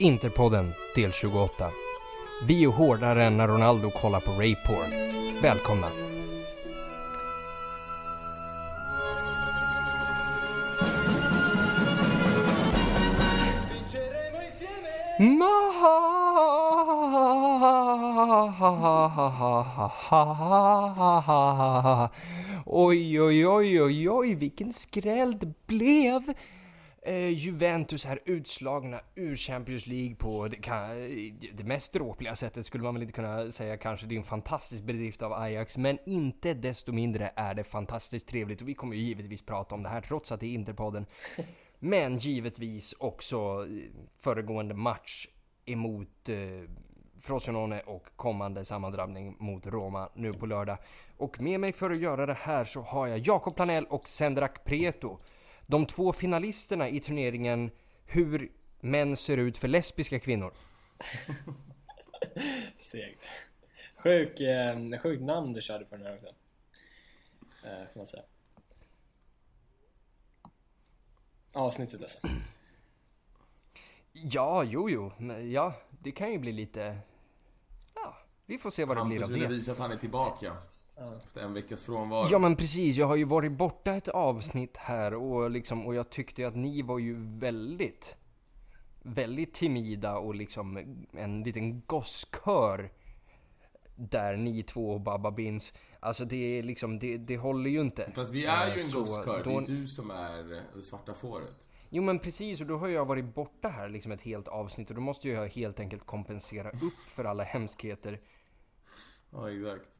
Interpodden del 28. Vi är hårdare än när Ronaldo kollar på Rayporn. Välkomna! Oj, oj, oj, oj, oj, vilken skräll det blev! Eh, Juventus är utslagna ur Champions League på det, kan, det mest dråpliga sättet skulle man väl inte kunna säga kanske. Det är en fantastisk bedrift av Ajax, men inte desto mindre är det fantastiskt trevligt och vi kommer ju givetvis prata om det här trots att det är Interpodden. Men givetvis också föregående match emot eh, Frosinone och kommande sammandrabbning mot Roma nu på lördag. Och med mig för att göra det här så har jag Jakob Planell och Sendrak Preto. De två finalisterna i turneringen Hur män ser ut för lesbiska kvinnor. Segt. Sjuk, eh, sjukt namn du körde på den här också. Eh, får man säga. Avsnittet alltså. Ja, jo, jo. Men ja, det kan ju bli lite... Ja, vi får se vad det blir av Hampus ville det. visa att han är tillbaka. Efter en veckas frånvaro. Ja men precis, jag har ju varit borta ett avsnitt här och liksom, och jag tyckte ju att ni var ju väldigt, väldigt timida och liksom en liten gosskör där ni två och Babba Bins. Alltså det är liksom, det, det håller ju inte. Fast vi är ju Eh, en så gosskör. Det då- är du som är eh, det svarta fåret. Jo men precis, och då har jag varit borta här liksom ett helt avsnitt och då måste jag helt enkelt kompensera upp för alla hemskheter. Ja, exakt.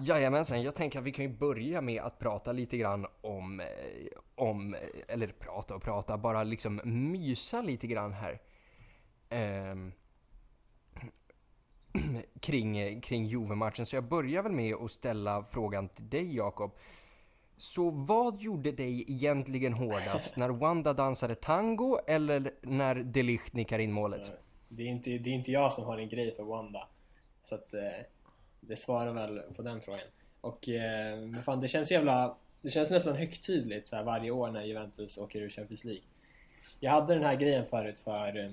Jajamensan, jag tänker att vi kan ju börja med att prata lite grann om, eh, om eh, eller prata och prata, bara liksom mysa lite grann här. Ehm, kring, kring Juve-matchen. Så jag börjar väl med att ställa frågan till dig Jakob. Så vad gjorde dig egentligen hårdast? när Wanda dansade tango eller när Delicht nickar in målet? Så det, är inte, det är inte jag som har en grej för Wanda. Så att eh, det svarar väl på den frågan. Och eh, men fan, det känns jävla... Det känns nästan högtidligt så här, varje år när Juventus åker ur Champions League. Jag hade den här grejen förut för eh,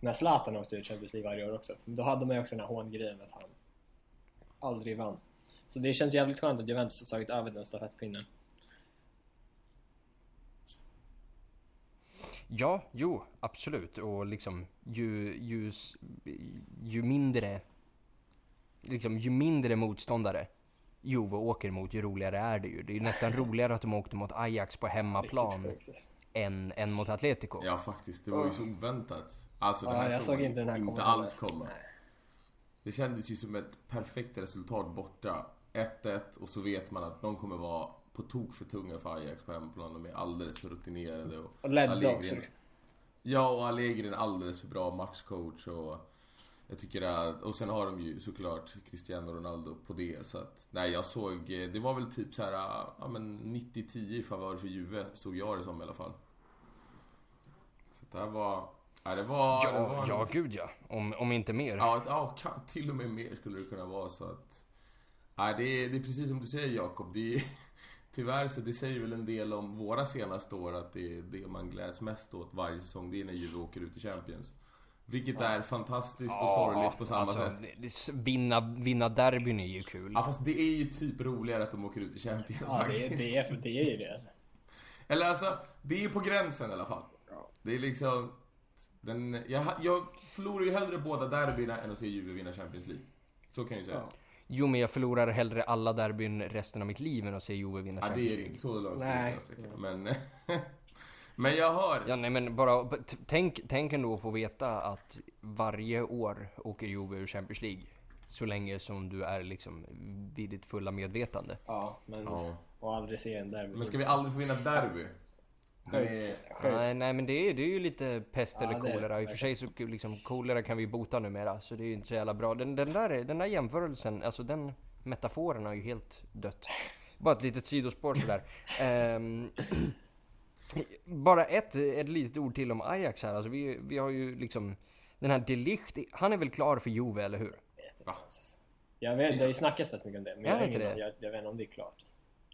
när Zlatan åkte ur Champions League varje år också. Då hade man ju också den här hångrejen att han aldrig vann. Så det känns jävligt skönt att Juventus har tagit över den stafettpinnen. Ja, jo, absolut. Och liksom ju, ju, ju mindre liksom, ju mindre motståndare Juve åker mot, ju roligare är det ju. Det är ju nästan roligare att de åkte mot Ajax på hemmaplan sjukt. än, än mot Atletico. Ja, faktiskt. Det var ju så oväntat. Alltså, det Ja, här jag såg inte den inte alls komma. Det kändes ju som ett perfekt resultat borta. 1-1 och så vet man att de kommer vara på tok för tunga för Ajax på hemmaplan. De är alldeles för rutinerade. Och, Och ledda också. liksom. Ja, och Allegri är en alldeles för bra matchcoach och jag tycker att, och sen har de ju såklart Cristiano Ronaldo på det så att, nej jag såg, eh, det var väl typ så här, ja men 90-10 i favör för Juve såg jag det som i alla fall. Så det här var, ja det var, det var ja, en- ja gud ja. Om, om inte mer. Ja, ja kan, till och med mer skulle det kunna vara så att... Nej, det är, det är precis som du säger Jakob. Det är, tyvärr så det säger väl en del om våra senaste år att det är det man gläds mest åt varje säsong. Det är när Juve åker ut i Champions. Vilket är fantastiskt och sorgligt på samma alltså, sätt. det- det- Vinna, vinna derbyn är ju kul. Ja, fast det är ju typ roligare att de åker ut i Champions Ja, det, faktiskt. det, är, det är ju det. Eller alltså, det är ju på gränsen i alla fall. Det är liksom... Den, jag, jag förlorar ju hellre båda derbyna än att se Juve vinna Champions League. Så kan jag ju säga. Ja. Jo men jag förlorar hellre alla derbyn resten av mitt liv än att se Juve vinna Ja, det Champions är det League. inte. Så långt Nej. Men, men jag hör. Ja nej men bara, tänk, tänk ändå att få veta att varje år åker Juve ur Champions League. Så länge som du är liksom vid ditt fulla medvetande. Ja, men... Ja. Och aldrig se en derby. Men ska vi aldrig få vinna ett derby? Är. Nej, nej men det är, det är ju lite pest Ja, eller kolera. I och för sig så liksom kolera kan vi bota numera. Så det är ju inte så jävla bra. Den, den, där, den där jämförelsen, alltså den metaforen har ju helt dött. Bara ett litet sidospår sådär. Ehm, bara ett, ett litet ord till om Ajax här. Alltså vi, vi har ju liksom den här Delicht, han är väl klar för Juve, eller hur? Va? Jag vet, det har ju snackats rätt mycket om det. Men jag, har det inte ingen, det? jag, jag vet inte om det är klart.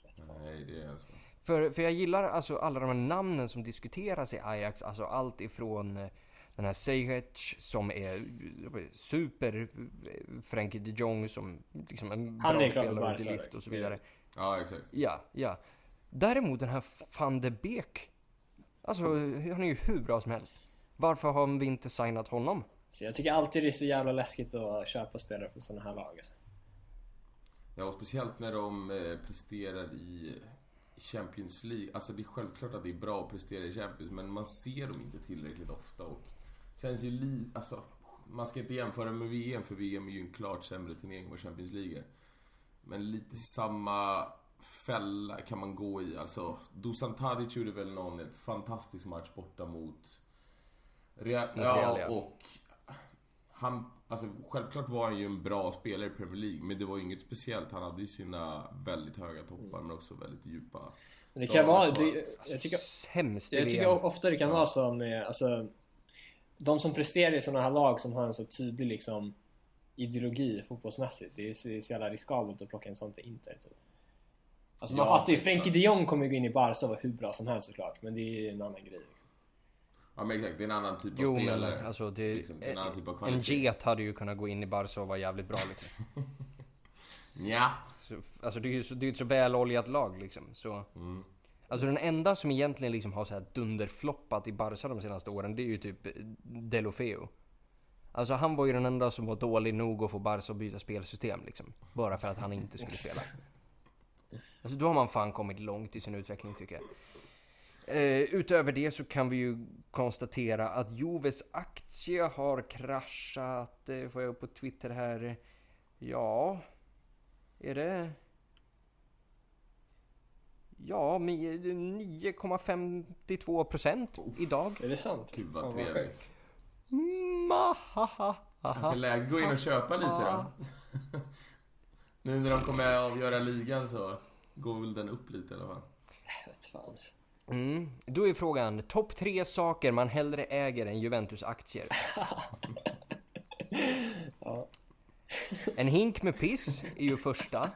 alltså. nej, det är så. För, för jag gillar alltså alla de här namnen som diskuteras i Ajax, alltså allt ifrån eh, den här Sejic som är eh, super eh, Frenkie de Jong som liksom en Han bra är spelare och Barca, lift och så vidare. Ja, exakt. Ja, ja. Däremot den här van de Beek. Alltså han är ju hur bra som helst. Varför har vi inte signat honom? Så jag tycker alltid det är så jävla läskigt att köpa spelare på sådana här lag. Alltså. Ja, och speciellt när de eh, presterar i Champions League. Alltså det är självklart att det är bra att prestera i Champions, men man ser dem inte tillräckligt ofta och känns ju li... Alltså, man ska inte jämföra med VM, för VM är ju en klart sämre turnering än vad Champions League är. Men lite samma fälla kan man gå i. Alltså, Dusan Tadic gjorde väl någon helt fantastisk match borta mot Real. Ja. Och han, alltså självklart var han ju en bra spelare i Premier League, men det var ju inget speciellt. Han hade ju sina väldigt höga toppar, men också väldigt djupa. Men det kan Ja, vara... Det, att- jag tycker, Sämst i jag tycker ofta det kan Ja. vara så med, alltså... De som presterar i sådana här lag som har en så tydlig liksom ideologi fotbollsmässigt. Det är så jävla riskabelt att plocka en sån till Inter. Typ. Alltså man Ja, fattar ju. Frenkie de Jong kommer ju gå in i Barca och vara hur bra som helst såklart. Men det är ju en annan grej liksom. Ja men exakt, det är en annan typ av Jo spelare. men alltså det, Liksom, det är en annan typ av en kvalitet. get hade ju kunnat gå in i Barca och vara jävligt bra liksom. Ja. Så, alltså det är ju så, det är ett så väloljat lag liksom. Så, Mm. alltså den enda som egentligen liksom har så här dunderfloppat i Barca de senaste åren, det är ju typ eh, Delofeo. Alltså han var ju den enda som var dålig nog att få Barca att byta spelsystem liksom. Bara för att han inte skulle spela. Alltså då har man fan kommit långt i sin utveckling tycker jag. Eh, utöver det så kan vi ju konstatera att Joves aktie har kraschat. Eh, får jag upp på Twitter här. Ja, är det... Ja, mi- 9,52 procent idag. Är det sant? Gud vad trevligt. Kanske läge att gå in och köpa lite då. Nu när de kommer avgöra ligan så går väl den upp lite i alla fall. Fan. Mm. Då är frågan, topp tre saker man hellre äger än Juventus-aktier. Ja. En hink med piss är ju första.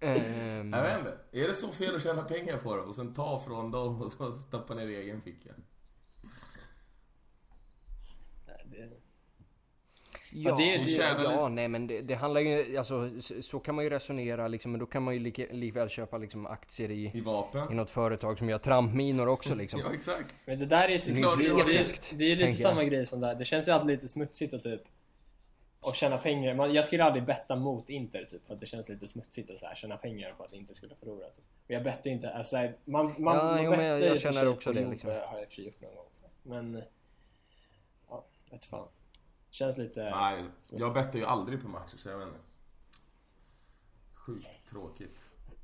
Ehm, Jag vet inte. Är det så fel att tjäna pengar på dem och sen ta från dem och så stoppa ner i egen ficka? Nej, det... Ja, Ja, det- det tjänar ja lite. nej men det, det handlar ju, alltså s- så kan man ju resonera liksom, men då kan man ju lika, likväl köpa liksom aktier i, I vapen? i något företag som gör trampminor också liksom. Ja, exakt. Men det där är så Det är klart det, det det, är lite tänker jag. samma grej som där. Det känns ju alltid lite smutsigt att typ och tjäna pengar. Man, jag skulle aldrig betta mot Inter typ för att det känns lite smutsigt att så här, tjäna pengar på att Inter skulle förlora. Typ. Och jag bettar inte, alltså, så man, man, Ja, man jo, bettar jag- ju jag och känner också det, liksom. har jag i och för sig gjort någon gång. Så. Men ja, vet fan. Känns lite... Nej, jag bettar ju aldrig på matcher så jag vet inte. Sjukt tråkigt.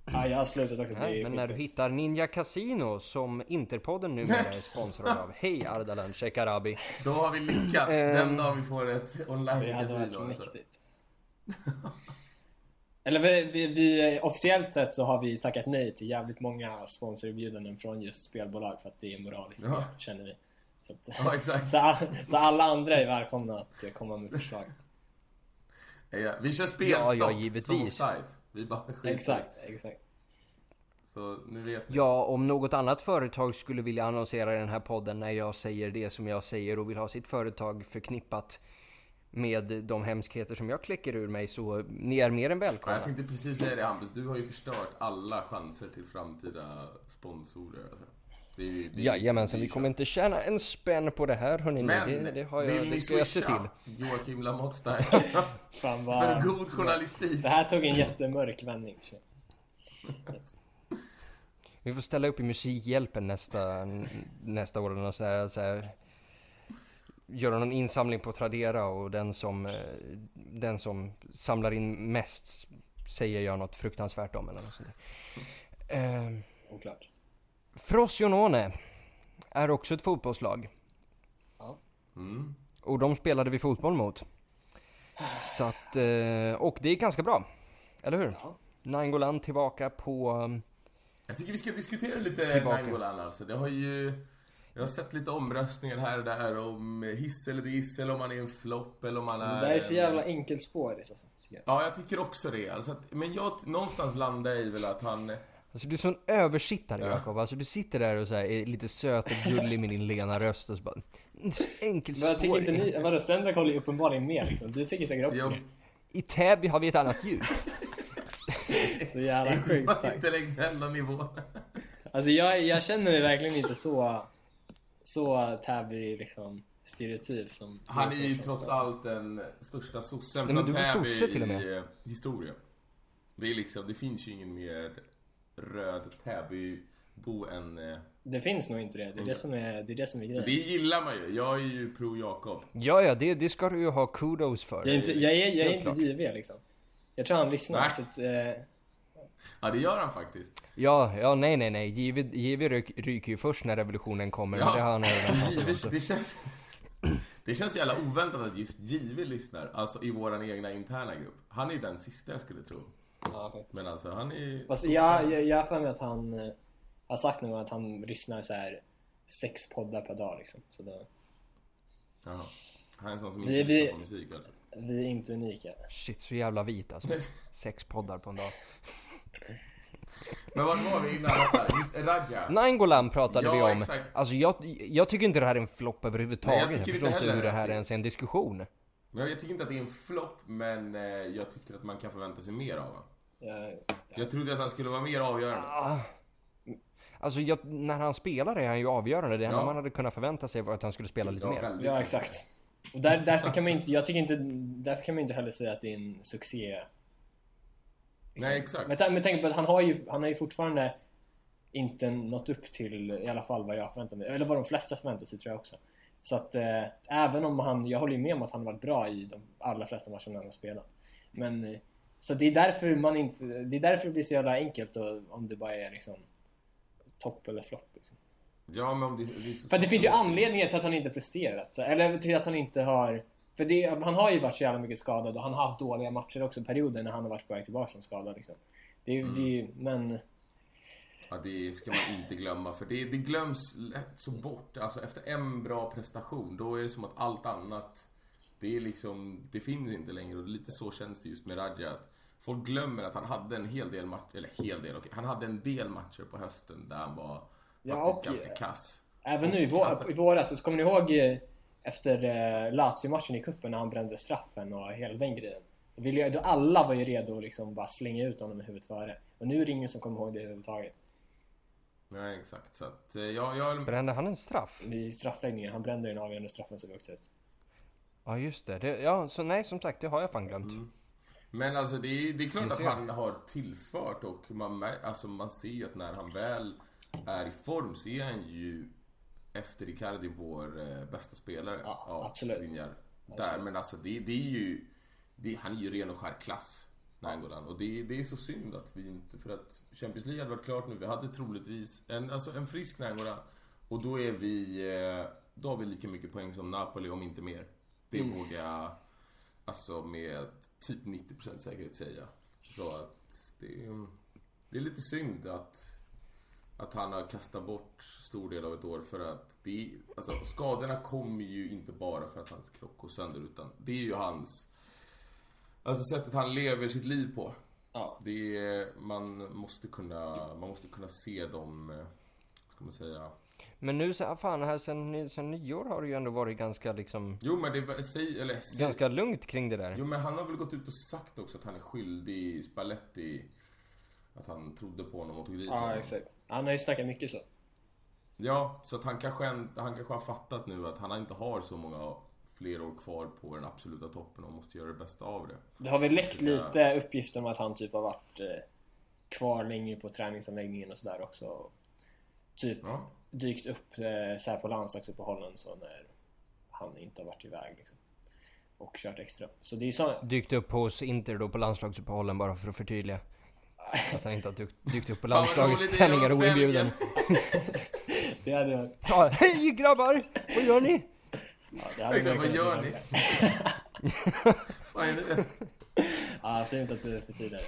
Ja, jag har slutat också. Nej, men när du hittar Ninja Casino som Interpodden numera är sponsrad av. Hej Ardalan Shekarabi. Då har vi lyckats Ehm. den dag vi får ett online-casino alltså. Eller vi, vi, vi, officiellt sett så har vi tackat nej till jävligt många sponsorerbjudanden från just spelbolag för att det är moraliskt Ja. känner vi. Så, att, Ja, exakt. så, så alla andra är välkomna att komma med förslag. Ja, vi kör spelstopp Ja, ja, givetvis. som offside. Vi bara skiter. Exakt, exakt. Så nu vet ni. Ja, om något annat företag skulle vilja annonsera i den här podden när jag säger det som jag säger och vill ha sitt företag förknippat med de hemskheter som jag kläcker ur mig så ni är mer än Ja, välkomna. jag tänkte precis säga det Hampus, du har ju förstört alla chanser till framtida sponsorer. Det det är Jajamensan, liksom- vi kommer inte tjäna en spänn på det här hörni. Men, det, det, har jag, vill ni swisha till. Joakim Lamotte Fan för vad... god journalistik? Det här tog en jättemörk vändning. Yes. Vi får ställa upp i Musikhjälpen nästa, nästa år och så här, så här, göra någon insamling på Tradera och den som, eh, den som samlar in mest säger jag något fruktansvärt om eller något sånt där. Eh, Oklart. Frosinone är också ett fotbollslag Mm. och de spelade vi fotboll mot. Så att, eh, och det är ganska bra. Eller hur? Ja. Nainggolan tillbaka på um, Jag tycker vi ska diskutera lite Tillbaka. Nainggolan alltså. Det har ju... Jag har sett lite omröstningar här och där om hiss eller diss eller om han är en flopp eller om han Det är... där är så jävla enkelspårigt alltså. Ja, jag tycker också det. Alltså att, men jag, någonstans landar jag i väl att han... Alltså du är sån översittare Ja. Jakob, alltså du sitter där och så här, är lite söt och gullig med din lena röst och så bara "Mm, så Vad tycker inte ni? Vadå, Sendrak håller ju uppenbarligen med liksom. Du tycker säkert också Jag- det. I Täby har vi ett annat ljud. Så jävla Inte sjukt sagt. intellektuella nivån. Alltså jag, jag känner mig verkligen inte så, så Täby liksom stereotyp som Han är ju trots allt den största sossen men från Täby i eh, historia. Det är liksom, det finns ju ingen mer röd Täbybo än... eh, Det finns nog inte det. Det är det som är, det är, det som är grejen. Det gillar man ju. Jag är ju pro Jakob. Ja, ja, det, det ska du ju ha kudos för. Jag är inte, jag är, jag är inte. JV liksom. Jag tror han lyssnar. Nej. Så att, eh, Ja, det gör han faktiskt. Ja, ja, nej, nej, nej. JW, JW ryk, ryker ju först när revolutionen kommer. Ja. Det har han. JW, det känns... Det känns så jävla oväntat att just JW lyssnar, alltså i våran egna interna grupp. Han är den sista jag skulle tro. Ja, faktiskt. Men alltså han är... Fast jag, jag, jag har för mig att han eh, har sagt någon gång att han lyssnar så här sex poddar per dag liksom. Så då, Jaha. Han är en sån som Vi- inte vi- lyssnar på musik alltså. vi är inte unika. Shit, så jävla vit alltså. Sex poddar på en dag. Men vart var vi innan detta? Just Raja. Nainggolan pratade Ja, vi om. exakt. Alltså jag, jag tycker inte det här är en flopp överhuvudtaget. Nej, jag jag, tycker förstår inte hur det att här det- ens är en diskussion. Men jag tycker inte att det är en flopp, men eh, jag tycker att man kan förvänta sig mer av honom. Jag, För Jag trodde att han skulle vara mer avgörande. Ah. Alltså jag, när han spelar är han ju avgörande. Det enda Ja. man hade kunnat förvänta sig var att han skulle spela lite Ja, mer. väldigt. ja exakt. Och där, därför kan man inte, jag tycker inte, därför kan man inte heller säga att det är en succé. Nej, exakt. Men, men tänk på att han har ju, han har ju fortfarande inte nått upp till i alla fall vad jag förväntar mig. Eller vad de flesta förväntar sig tror jag också. Så att eh, även om han, jag håller ju med om att han har varit bra i de allra flesta matcherna han har spelat. Men eh, så det är därför man inte, det är därför det blir så jävla enkelt och, om det bara är liksom topp eller flopp liksom. Ja, men om det, det är så För det finns ju anledningar till att han inte presterat. Så, eller till att han inte har... För det, han har ju varit så jävla mycket skadad och han har haft dåliga matcher också perioder när han har varit på väg tillbaka som skadad. Liksom. Det ju, det men... Ja, det ska man inte glömma, för det, det glöms lätt så bort. Alltså efter en bra prestation, då är det som att allt annat, det är liksom, det finns inte längre. Och lite så känns det just med Raja. Att folk glömmer att han hade en hel del matcher, eller hel del, okej. Han hade en del matcher på hösten där han var Ja, faktiskt ganska kass. Även nu i, vår, i våras, så kommer ni ihåg eh, efter eh, Lazio-matchen i cupen när han brände straffen och hela den grejen? Då ville jag, då alla var ju redo att liksom bara slänga ut honom i huvudet före. Och nu är det ingen som kommer ihåg det överhuvudtaget. Nej, exakt. Så att, eh, jag, jag, Brände han en straff? I straffläggningen, han brände den avgörande straffen så vi åkte ut. Ja just det. det. Ja, så nej som sagt det har jag fan glömt. Mm. Men alltså det är, det är klart att han har tillfört och man, alltså, man ser ju att när han väl är i form så är han ju efter Icardi vår eh, bästa spelare. Ja, absolut. Skriniar. Där, men alltså det, det är ju, det, han är ju ren och skär klass. Nainggolan. Och det, det är så synd att vi inte, för att Champions League hade varit klart nu. Vi hade troligtvis en, alltså en frisk Nainggolan. Och då är vi, eh, då har vi lika mycket poäng som Napoli om inte mer. Det Mm. vågar jag Alltså med typ 90% säkerhet säga. Så att det är, det är lite synd att, att han har kastat bort stor del av ett år för att det alltså skadorna kommer ju inte bara för att hans kropp går sönder utan det är ju hans Alltså sättet han lever sitt liv på. Ja. Det är, man måste kunna, man måste kunna se dem, eh, ska man säga? Men nu så, fan här sen, sen nyår har det ju ändå varit ganska liksom Jo men det säg, eller säg, Ganska lugnt kring det där. Jo men han har väl gått ut och sagt också att han är skyldig Spalletti Att han trodde på honom och tog dit Ja, honom. exakt. Han har ju snackat mycket så. Ja, så att han kanske, han kanske har fattat nu att han inte har så många fler år kvar på den absoluta toppen och måste göra det bästa av det. Det har väl läckt lite uppgifter om att han typ har varit eh, kvar länge på träningsanläggningen och sådär också. Typ Ja. dykt upp eh, så här på landslagsuppehållen så när han inte har varit iväg liksom. Och kört extra. Så det är så... Dykt upp hos Inter då på landslagsuppehållen bara för att förtydliga. Att han inte har dykt, dykt upp på landslagets träningar oinbjuden. Det hade jag... Ja, hej grabbar! Vad gör ni? Ja, Exakt, jag vad gör ni? Fan är det? Ja, fint att du förtydligar.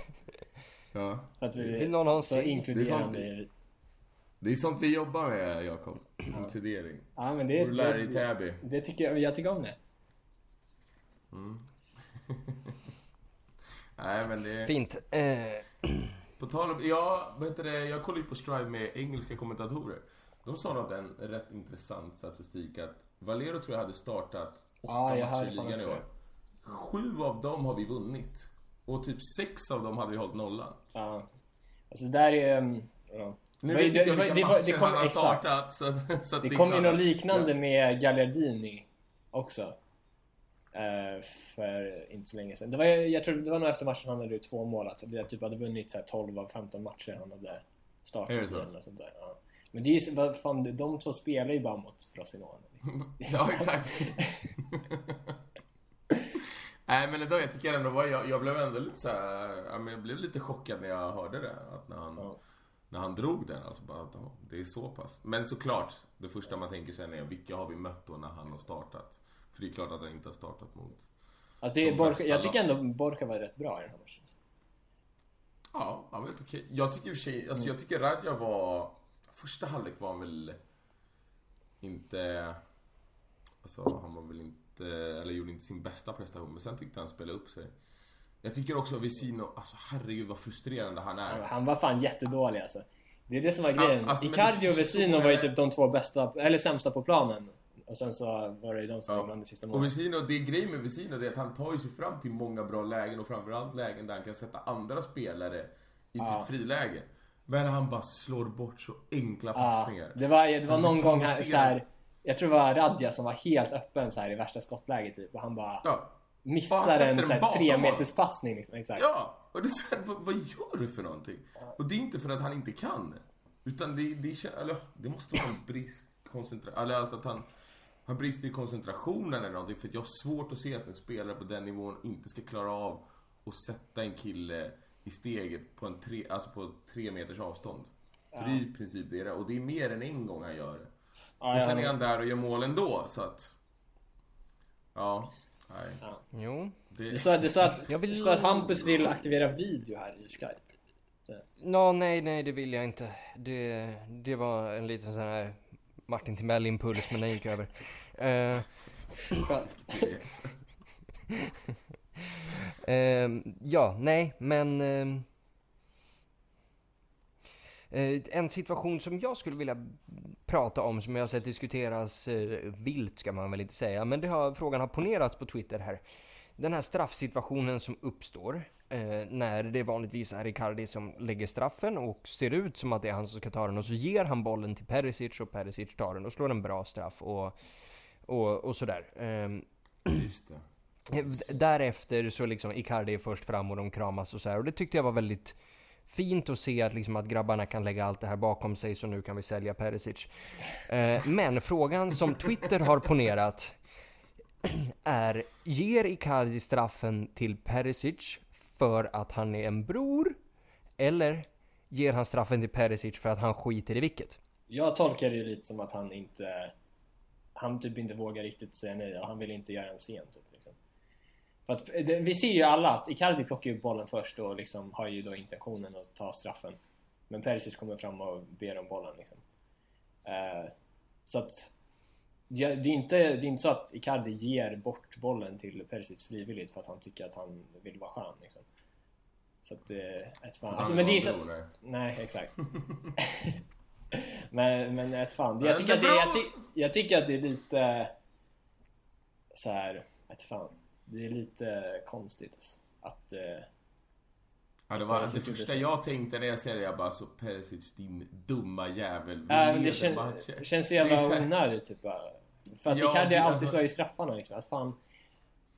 Ja. För att vi Vill någon ha en så inkluderande. Det är i- Det är sånt vi jobbar med Jakob. Inkludering. Ja, men det, Borde lära dig det, Täby. det tycker jag, jag tycker om det. Nej men det... Fint. Eh, På tal om, ja, vad heter det, jag kollade ju på Strive med engelska kommentatorer. De sa något en rätt intressant statistik att Valero tror jag hade startat åtta Ja, jag matcher i ligan i år. Sju av dem har vi vunnit. Och typ sex av dem hade vi hållit nollan. Ja. Alltså det där är... um, Ja. Nu Det vet det- inte jag det vilka det matcher det kom- han har exakt. startat. Så så Det är kom ju något liknande med Gagliardini också. Eh, för inte så länge sedan. Det var, jag tror det var nog efter matchen han hade två mål. Att jag typ hade vunnit så här 12 av 15 matcher han hade startat Är det så? eller sånt där. Ja. Men det är ju, vad fan, de två spelar ju bara mot Frosinone. Ja, exakt. Nej men ändå, jag tycker ändå var, jag, jag blev ändå lite så här, men jag blev lite chockad när jag hörde det. Att när han, Ja. när han drog den, alltså bara det är så pass. Men såklart, det första man tänker sen är vilka har vi mött då när han har startat? För det är klart att han inte har startat mot. Alltså det är De jag tycker ändå Borka var rätt bra i den här matchen. Ja, han var helt okej. Jag tycker i och för sig, alltså jag tycker Radja var... Första halvlek var han väl inte... Alltså han var väl inte, eller gjorde inte sin bästa prestation, men sen tyckte han spelade upp sig. Jag tycker också Vesino, alltså herregud vad frustrerande han är. Han var fan jättedålig alltså. Det är det som var grejen. alltså, men det Icardi och Vesino var ju typ de två bästa, eller sämsta på planen. Och sen så var det ju de som Ja. gjorde det sista Och målet. Vesino, det grejen med Vesino, är att han tar ju sig fram till många bra lägen och framförallt lägen där han kan sätta andra spelare i typ Ja. friläge. Men han bara slår bort så enkla Ja, passningar. det var, det var Alltså, det någon gång här, så här, Jag tror det var Radja som var helt öppen så här i värsta skottläget typ. Och han bara Ja. Missar en så här, bakom tre honom. meters passning liksom. Exakt. Ja! Och det är så här, vad, vad gör du för någonting? Och det är inte för att han inte kan. Utan det, det, eller, det måste vara en brist koncentration. Eller alltså att han, han brister i koncentrationen eller någonting. För jag har svårt att se att en spelare på den nivån inte ska klara av att sätta en kille i steget på en tre, alltså på tre meters avstånd. För det är i princip det är. Och det är mer än en gång han gör det. Ja, Och sen ja. är han där och gör mål ändå, så att... Ja, nej. Jo. Det, Det står, det, står att, Jag vill- det står att Hampus vill aktivera video här i Skype. Nå, nej, nej, det vill jag inte. Det, det var en liten sån här Martin Timell-impuls, men den gick över. Eh, Skönt. Ja, nej, men... ehm, eh, en situation som jag skulle vilja prata om, som jag har sett diskuteras uh, vilt ska man väl inte säga, men det har, frågan har ponerats på Twitter här. Den här straffsituationen som uppstår uh, när det vanligtvis är Icardi som lägger straffen och ser ut som att det är han som ska ta den och så ger han bollen till Perisic och Perisic tar den och slår en bra straff och, och, och sådär. Ehm, just det. Därefter så liksom Icardi är först fram och de kramas och så här. Och det tyckte jag var väldigt fint att se att, liksom att grabbarna kan lägga allt det här bakom sig så nu kan vi sälja Perisic. Eh, men frågan som Twitter har ponerat är, ger Icardi straffen till Perisic för att han är en bror? Eller ger han straffen till Perisic för att han skiter i vilket? Jag tolkar det lite som att han inte Han typ inte vågar riktigt säga nej och han vill inte göra en scen typ liksom. För att det, vi ser ju alla att Icardi plockar upp bollen först och liksom har ju då intentionen att ta straffen Men Perisic kommer fram och ber om bollen liksom. Eh, så att det, är inte, det är inte så att Icardi ger bort bollen till Perisic frivilligt för att han tycker att han vill vara skön liksom. Så att det är ett fan. Alltså, men det är så, nej. Exakt. men, men ett fan. Jag tycker, det att det, är jag, ty, jag tycker att det är lite så här, ett fan. Det är lite konstigt att... eh, Ja, det var det första så. jag tänkte när jag ser det, jag bara så Perisic din dumma jävel. Äh, men det kän, matchen." känns så Det jävla så här- onödigt typ bara. För att Ja, det- har alltid alltså- slagit straffarna liksom. Alltså, fan.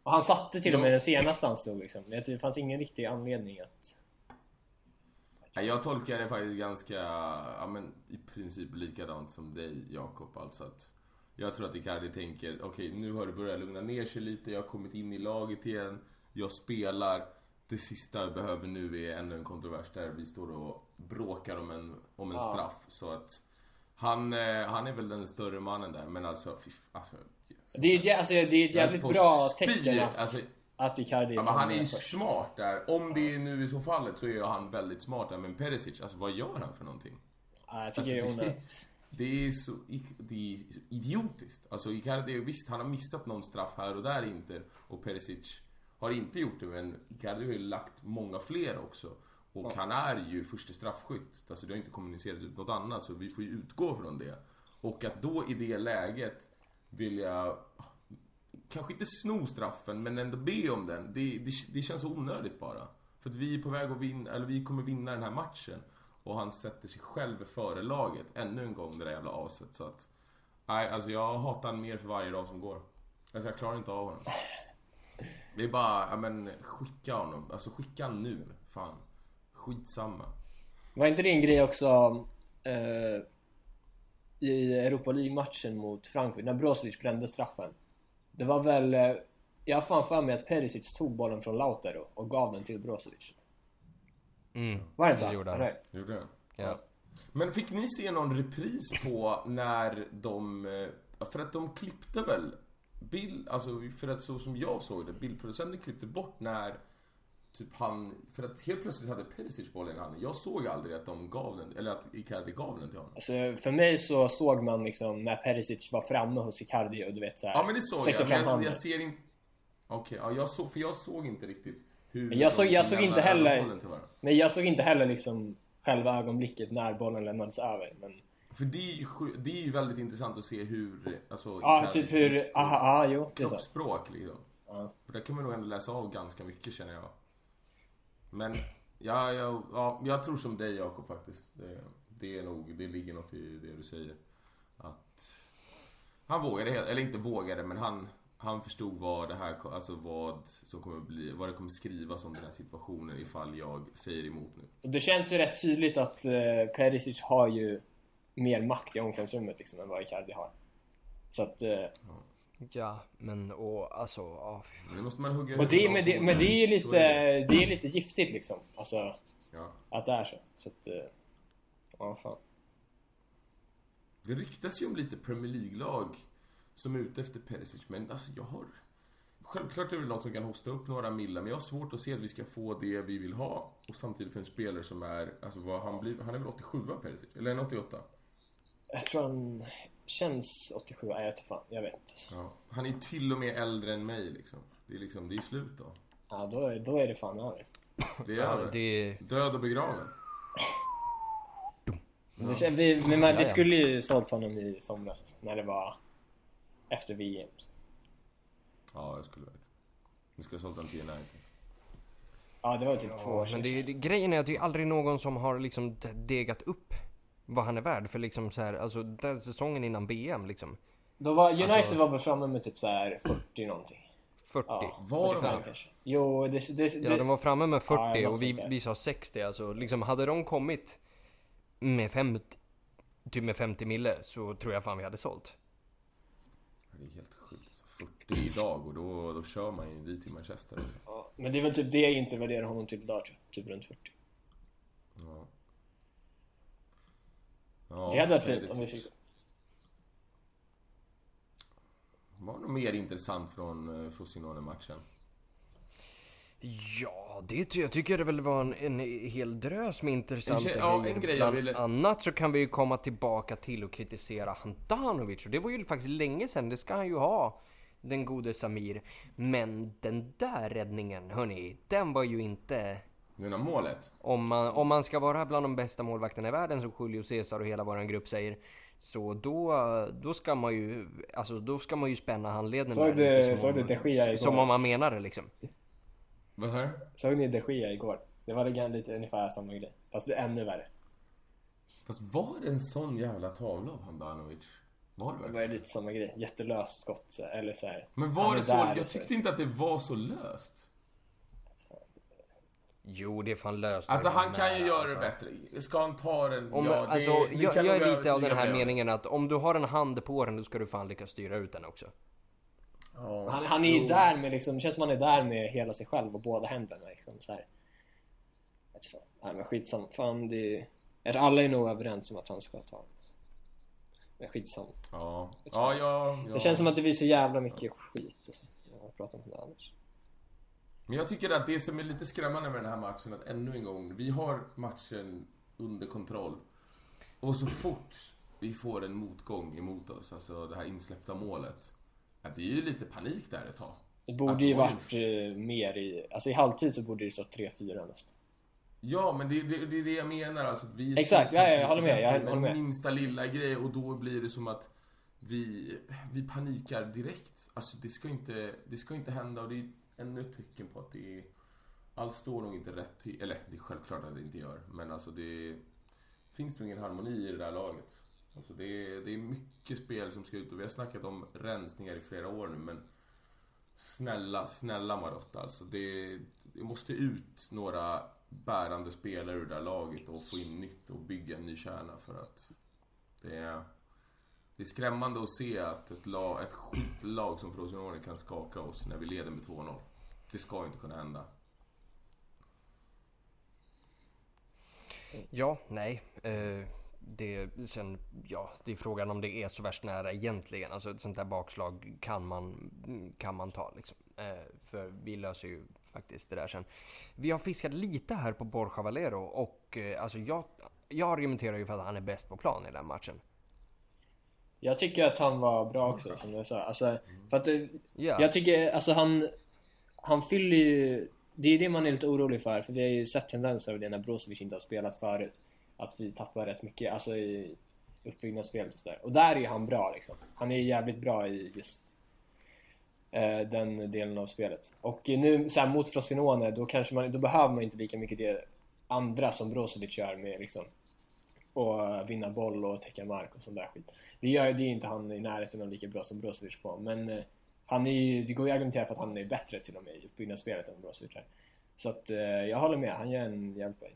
Och han satte till och med Ja. den senaste han slog liksom. Tycker det fanns ingen riktig anledning att... Ja, Jag tolkar det faktiskt ganska, ja men i princip likadant som dig Jakob. Alltså att jag tror att Icardi tänker, okej nu har det börjat lugna ner sig lite, jag har kommit in i laget igen, jag spelar. Det sista jag behöver nu är ännu en kontrovers där vi står och bråkar om en, om en Ja. straff. Så att han, eh, han är väl den större mannen där, men alltså, fy, f- alltså Det är, alltså, det är ett jävligt bra tecken att, Alltså, att Icardi Ja, men han är ju smart där. Om det är nu i så fallet så är han väldigt smart där. Men Perisic, alltså vad gör han för någonting? Ja, jag tycker Alltså, det är onödigt. Det är så det är idiotiskt. Alltså Icardi, visst han har missat någon straff här och där inte. Och Perisic har inte gjort det, men Icardi har ju lagt många fler också. Och han är ju första straffskytt. Alltså det har inte kommunicerat ut något annat så vi får ju utgå från det. Och att då i det läget vilja kanske inte sno straffen men ändå be om den. Det, det, det känns onödigt bara. För att vi är på väg att vinna, eller vi kommer vinna den här matchen. Och han sätter sig själv före laget ännu en gång det där jävla aset. Så att, nej alltså jag hatar honom mer för varje dag som går. Alltså jag klarar inte av honom. Det är bara, ja men skicka honom. Alltså skicka honom nu. Fan. Skitsamma. Var inte det en grej också eh, i Europa League-matchen mot Frankfurt när Brozovic brände straffen? Det var väl, eh, jag har fan för mig att Perisic tog bollen från Lautaro och gav den till Brozovic. Mm. Var det inte så? Det gjorde han. Nej. Gjorde det? Ja. Men fick ni se någon repris på när de... eh, För att de klippte väl bild, alltså för att så som jag såg det, bildproducenten klippte bort när typ han, för att helt plötsligt hade Perisic bollen i handen. Jag såg aldrig att de gav den, eller att Icardi gav den till honom. Alltså, för mig så såg man liksom när Perisic var framme hos Icardi och du vet såhär Ja men det såg jag, men jag, jag ser inte... Okej, ja, jag såg, för jag såg inte riktigt hur Men jag såg- jag såg inte heller-. Men jag såg inte heller liksom själva ögonblicket när bollen lämnades över. Men För det är ju, det är ju väldigt intressant att se hur, alltså ja, typ hur, aha, aha jo, kroppsspråk liksom. Ja. För där kan man nog ändå läsa av ganska mycket känner jag. Men, ja, ja, ja jag tror som dig Jakob faktiskt. Det, det är nog, det ligger något i det du säger. Att han vågade, eller inte vågade, men han, han förstod vad det här, alltså vad som kommer bli, vad det kommer skrivas om den här situationen ifall jag säger emot nu. Det känns ju rätt tydligt att eh, Perisic har ju mer makt i omklädningsrummet liksom än vad Icardi har. Så att, eh, Ja, men och alltså, ja. Men det måste man hugga och det, men, det, men det är ju lite, är det är lite giftigt liksom. Alltså, Ja. att det är så. Så att, eh, ja fan. Det ryktas ju om lite Premier League-lag som är ute efter Perisic, men alltså jag har... Självklart är det väl något som kan hosta upp några millar, men jag har svårt att se att vi ska få det vi vill ha. Och samtidigt för en spelare som är, alltså vad han blir, han är väl 87 Perisic? Eller är han 88? Jag tror han känns 87, nej jag vet inte fan, jag vet. Ja. Han är till och med äldre än mig liksom. Det är liksom, det är slut då. Ja, då är, då är det fan över. Det är Ja, över. det, Död och begraven. Men Det, kän- vi, men man, Ja, ja. skulle ju sålt honom i somras när det var efter VM. Ja, det skulle. Nu ska jag sålt den till United. Ja, det var typ två år ja, sedan. men det, det, grejen är att det är aldrig någon som har liksom de- degat upp vad han är värd för liksom så här, alltså den säsongen innan BM liksom. Då var, United Alltså- var väl framme med typ så här 40 någonting. 40. Ja, Var de 45 det? kanske. Jo, det... det, Ja, de var framme med 40 Ja, och vi, vi sa 60 alltså. Liksom hade de kommit med 50, typ med 50 mille så tror jag fan vi hade sålt. Det är helt sjukt alltså. 40 idag och då, då kör man ju dit till Manchester alltså. ja, men det är väl typ det jag inte värderar honom till idag tror jag. Typ runt 40. Ja. Ja, det hade varit fint om vi fick... Var det något mer intressant från eh, Frosinone-matchen? Ja, det jag tycker det väl var en, en hel drös med intressanta ja, en grejer. grej Bland ville- annat så kan vi ju komma tillbaka till och kritisera Handanovic och det var ju faktiskt länge sedan, det ska han ju ha. Den gode Samir. Men den där räddningen, hörni, den var ju inte... Menar målet? Om man, om man ska vara bland de bästa målvakterna i världen som Julio Cesar och hela våran grupp säger. Så då, då ska man ju, alltså då ska man ju spänna handleden Såg du- såg du De Gea igår? Som om man menar det liksom. Vad sa du? Såg ni de Gea igår? Det var det lite ungefär samma grej. Fast det är ännu värre. Fast var det en sån jävla tavla av Handanovic? Var det Det var verkligen? lite samma grej. Jättelöst skott. Eller så här. Men var det så? där, Jag tyckte inte att det var så löst. Jo, det är fan löst. Alltså han kan ju göra det alltså. bättre. Ska han ta den? Om, ja, det, alltså, vi jag, kan jag är lite av den här det. meningen att om du har en hand på den då ska du fan lyckas styra ut den också. Ja, Han, han är ju där med liksom, känns som han är där med hela sig själv och båda händerna liksom så här. Fan. Nej men skitsamma. Fan det är, alla är nog överens om att han ska ta. Men skitsamma. Ja, ja, ja, ja. Det känns som att det blir så jävla mycket skit alltså. Jag har pratat om det annars. Men jag tycker att det som är lite skrämmande med den här matchen att ännu en gång, vi har matchen under kontroll. Och så fort vi får en motgång emot oss, alltså det här insläppta målet. Att det är ju lite panik där ett tag. Det borde Alltså, ju det var ju- varit eh, mer i, alltså i halvtid så borde det stå 3-4 nästan. Ja, men det, det, det är det jag menar. Alltså, vi är Exakt, ja, ja, jag håller med, jag håller med. minsta lilla grej och då blir det som att vi, vi panikar direkt. Alltså det ska inte, det ska inte hända och det är ännu ett tecken på att det är... Allt står nog inte rätt till. Eller det är självklart att det inte gör. Men alltså det finns nog ingen harmoni i det där laget. Alltså det är, det är mycket spel som ska ut och vi har snackat om rensningar i flera år nu men Snälla, snälla Marotta alltså. Det, det måste ut några bärande spelare ur det där laget och få in nytt och bygga en ny kärna för att det är, det är skrämmande att se att ett, lag, ett skitlag som Frosinone kan skaka oss när vi leder med 2-0. Det ska inte kunna hända. Ja, nej. Uh det, sen, ja, det är frågan om det är så värst nära egentligen. Alltså ett sånt där bakslag kan man, kan man ta liksom. Eh, för vi löser ju faktiskt det där sen. Vi har fiskat lite här på Borja Valero och eh, alltså jag, jag argumenterar ju för att han är bäst på plan i den matchen. Jag tycker att han var bra också som jag sa. Alltså, för att Ja. Jag tycker alltså han Han fyller ju Det är det man är lite orolig för för vi har ju sett tendenser av det när Brozovic inte har spelat förut att vi tappar rätt mycket alltså i uppbyggnadsspelet och sådär Och där är han bra liksom Han är jävligt bra i just eh, Den delen av spelet Och nu så här, mot Frosinone då kanske man Då behöver man inte lika mycket det andra som Brozovic gör med liksom och vinna boll och täcka mark och sån där skit. Det gör det är inte han i närheten av lika bra som Brozovic på, men eh, han är ju, det går ju att argumentera för att han är bättre till och med i uppbyggnadsspelet än Brozovic är. Så att eh, jag håller med, han gör en jävligt bra.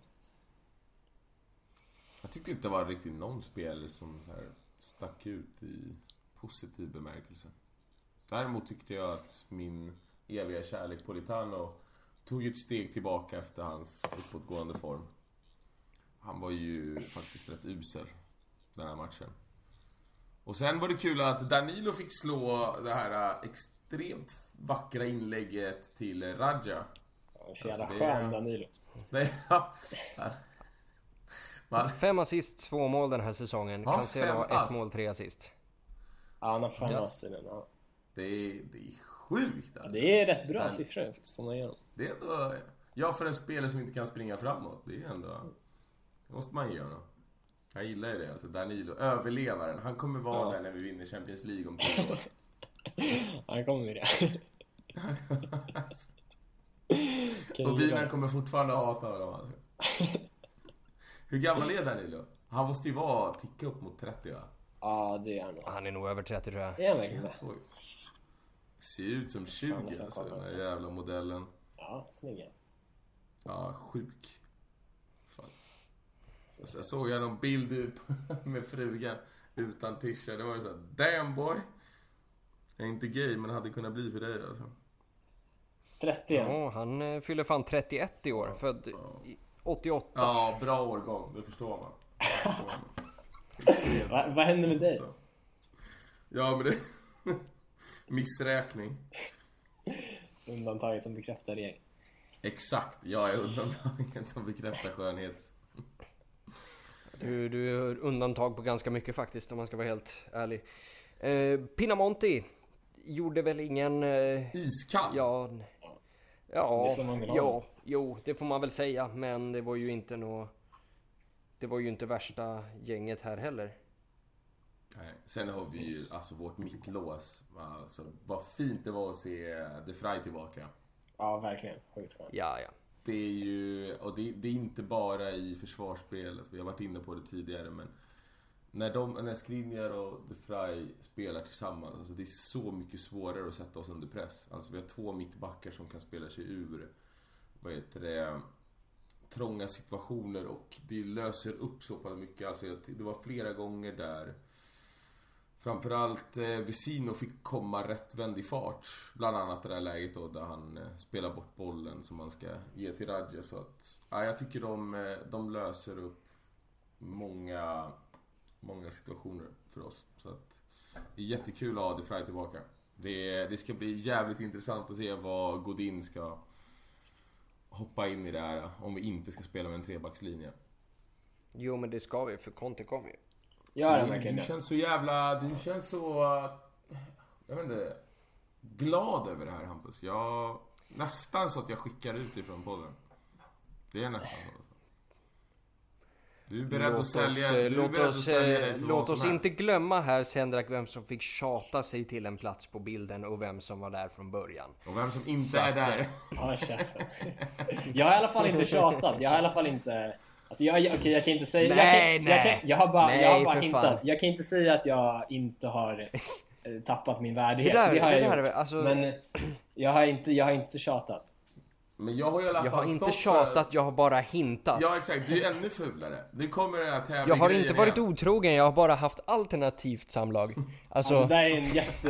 Jag tyckte inte det var riktigt någon spelare som så här stack ut i positiv bemärkelse. Däremot tyckte jag att min eviga kärlek Politano tog ett steg tillbaka efter hans uppåtgående form. Han var ju faktiskt rätt usel den här matchen. Och sen var det kul att Danilo fick slå det här äh, extremt vackra inlägget till Raja. Så jävla Alltså, skön Danilo. Ja. Man, Fem assist, två mål den här säsongen. Ja, Cancelo har ett ass. mål, tre assist. Ja, han har fan Ja. ass i den. Ja. det, är, det är sjukt Ja, alltså. det är rätt bra Dan- siffror faktiskt, får man ge honom. Det är ändå... Ja, för en spelare som inte kan springa framåt. Det är ändå... Det måste man ge honom. Jag gillar ju det. Alltså Danilo, överlevaren. Han kommer vara Ja. där när vi vinner Champions League om tio år. Han kommer det. Och vara- kommer fortfarande hata honom alltså. Hur gammal är Danilo? Han måste ju vara, ticka upp mot 30 va? Ja, det är han nog. Han är nog över 30 tror jag. Är han verkligen det? såg... Ser ut som 20 Fan, nästan alltså, den här jävla modellen. Ja, snygg Ja, sjuk. Fan. Alltså, jag såg jag någon bild med frugan utan tisha. Det var ju såhär, damn boy. Jag är inte gay men hade kunnat bli för dig alltså. 30 igen. Ja, han eh, fyller fan 31 i år. Född 88. Ja, bra årgång. Det förstår man. Det förstår man. Extremt. Va, vad händer med dig? Ja, men det... Missräkning. Undantaget som bekräftar regeln. Exakt, jag är undantagen som bekräftar skönhets... Du, du är undantag på ganska mycket faktiskt om man ska vara helt ärlig. Eh, Pinamonti gjorde väl ingen... Eh, Iskall! ja... Ja, ja, jo, det får man väl säga. Men det var ju inte nå... Det var ju inte värsta gänget här heller. Nej. Sen har vi ju alltså vårt mittlås. Alltså, vad fint det var att se De Frey tillbaka. Ja, verkligen. Sjukt skönt. Ja, ja. Det är ju, och det, det är inte bara i försvarsspelet, vi har varit inne på det tidigare men när, de, när Skriniar och De Frey spelar tillsammans, alltså det är så mycket svårare att sätta oss under press. Alltså vi har två mittbackar som kan spela sig ur, vad heter det, trånga situationer och det löser upp så pass mycket. Alltså det var flera gånger där Framförallt eh, Vesino fick komma rättvänd i fart. Bland annat det där läget då där han eh, spelar bort bollen som man ska ge till Radja. Så att, ja, jag tycker de, eh, de löser upp många, många situationer för oss. Så att, det är jättekul att ha De Frey tillbaka. Det, det ska bli jävligt intressant att se vad Godin ska hoppa in i det här. Om vi inte ska spela med en trebackslinje. Jo, men det ska vi för Conte kommer ju. Han du, verkligen du det? känns så jävla... Du känns så... Jag vet inte. Glad över det här Hampus. Jag... Nästan så att jag skickar ut ifrån podden. Det är nästan så. Du är beredd Låt att sälja, oss, du eh, är låt beredd att oss, sälja eh, dig för vad låt oss inte glömma här Sendrak vem som fick tjata sig till en plats på bilden och vem som var där från början. Och vem som inte Så är att, där. eh, käften. Jag har i alla fall inte tjatat. Jag har i alla fall inte... Alltså jag, jag, okej, jag kan inte säga... Nej, jag, kan, jag, nej. kan, jag har bara, jag har Nej, bara för hintat. fan. Jag kan inte säga att jag inte har eh, tappat min värdighet. Det där- det har det jag där gjort. alltså- Men eh, jag har, inte, jag har inte tjatat. Men jag har i alla Jag fall har inte tjatat, för... jag har bara hintat. Ja exakt, du är ännu fulare. Nu kommer den här tävlingen Jag har inte varit igen. otrogen, jag har bara haft alternativt samlag. Ja, Alltså, det där är en jätte,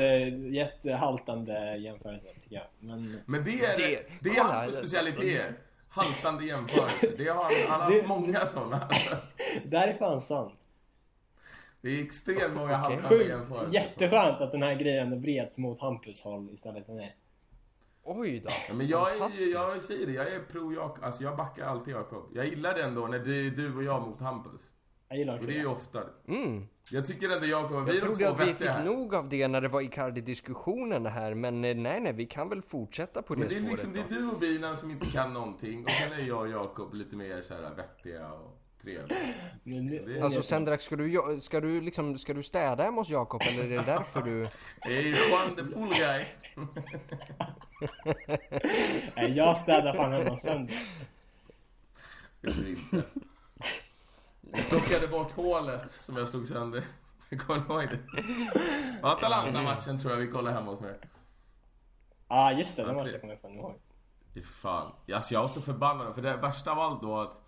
jättehaltande jämförelse tycker jag. Men Men det är, det, Det- är kolla, Hampus det- specialiteter. Haltande jämförelser. Det har han, har haft Det- många sådana. det där är fan sant. Det är extremt många haltande Sjukt, jämförelser. jätteskönt att den här grejen vreds mot Hampus håll istället för mig. Oj då. Ja, men jag, är, jag säger det, jag är pro Jakob. Alltså jag backar alltid Jakob. Jag gillar det ändå när det är du och jag mot Hampus. Jag gillar Och också det är ju det. ofta Mm. Jag tycker ändå Jakob, vi Jag är de trodde två att vi fick här. nog av det när det var Icardi-diskussionen här, men eh, nej nej, vi kan väl fortsätta på det Men det är spåret liksom, det då. är du och Binan som inte kan någonting och sen är jag och Jakob lite mer så här vettiga och Men det- Alltså Sendrak, ska du, ska du liksom, ska du städa hemma hos Jakob eller är det därför du... Ju Juan the Pool Guy. Nej, jag städar fan hemma sönder. Det blir inte. Jag plockade bort hålet som jag slog sönder. Kommer du ihåg det? Atalanta-matchen tror jag vi kollar hemma hos mig. Ja, ah, just det. Den måste tre. jag ifrån ihåg. Fan. Alltså jag var så förbannad. För det värsta av allt då att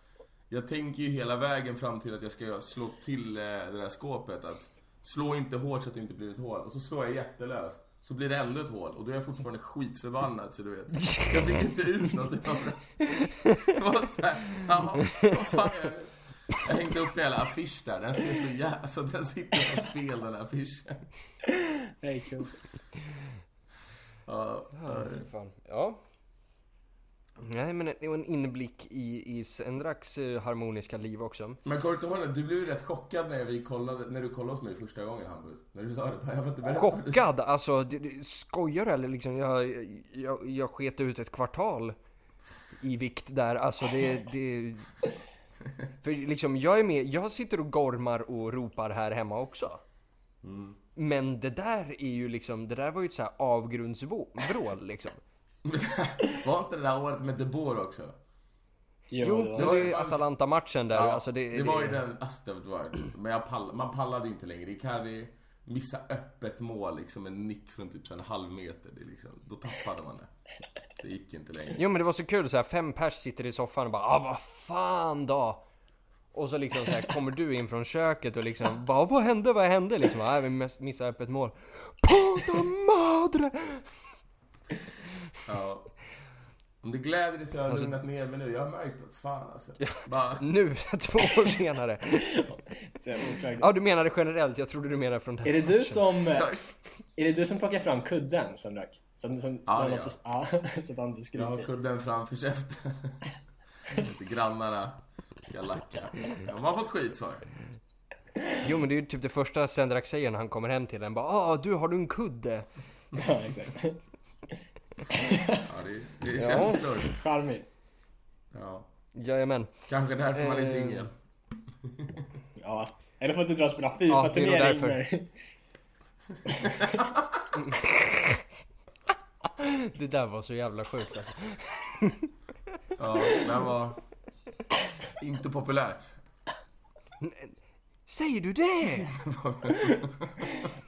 jag tänker ju hela vägen fram till att jag ska slå till eh, det där skåpet. Att slå inte hårt så att det inte blir ett hål. Och så slår jag jättelöst. Så blir det ändå ett hål. Och då är jag fortfarande skitförbannad så du vet. Jag fick inte ut något det. Det var såhär, jaha, vad fan är det? Jag hängde upp en jävla affisch där. Den ser så jävla... Alltså den sitter så fel den här affischen. Det är kul. Ja, Ja, ja. Nej men det var en inblick i, i Sendraks eh, harmoniska liv också. Men kommer du ihåg? Du blev ju rätt chockad när, vi kollade, när du kollade hos mig första gången Hampus. När du sa det. Jag var inte beredd. Chockad! Alltså, det, det, skojar du eller liksom? Jag, jag, jag sket ut ett kvartal i vikt där. Alltså det, det... För liksom, jag är med, jag sitter och gormar och ropar här hemma också. Mm. Men det där är ju liksom, det där var ju ett så här avgrundsvrål liksom. Var inte det där året med De Boer också? Jo, det det var- ju Atalanta-matchen där. Ja, alltså det, det var ju den, alltså det var, men jag pall, man pallade inte längre. Icardi missa öppet mål liksom, en nick från typ en halv meter. Det är liksom, då tappade man det. Det gick inte längre. Jo men det var så kul så här, fem pers sitter i soffan och bara ah vad fan då? Och så liksom så här, kommer du in från köket och liksom bara vad hände, vad hände? Liksom, ah, vi miss- missade öppet mål. Puta madre! Ja. Om det gläder dig så har jag Alltså- lugnat ner mig nu. Jag har märkt att fan alltså. Bara, Nu, två år senare. Det. Ja du menade generellt, jag trodde du menade från den Är det du som... eh, Är det du som plockar fram kudden Sandrak? Som, som, Ja, han det inte, ja, så att han inte jag har skriker. kudden framför käften. Inte grannarna ska lacka. De har fått skit för. Jo men det är ju typ det första Sendrak säger när han kommer hem till en bara ah du har du en kudde? Ja, exakt. Ja, det, det är Ja. känslor. Charmig. Ja. Jajamän. Kanske därför man är Eh. singel. Ja. Eller för att du drar och spelar Ja, det är nog FIFA-turnering därför. när... Det där var så jävla sjukt alltså. Ja, det här var inte populärt. Säger du det?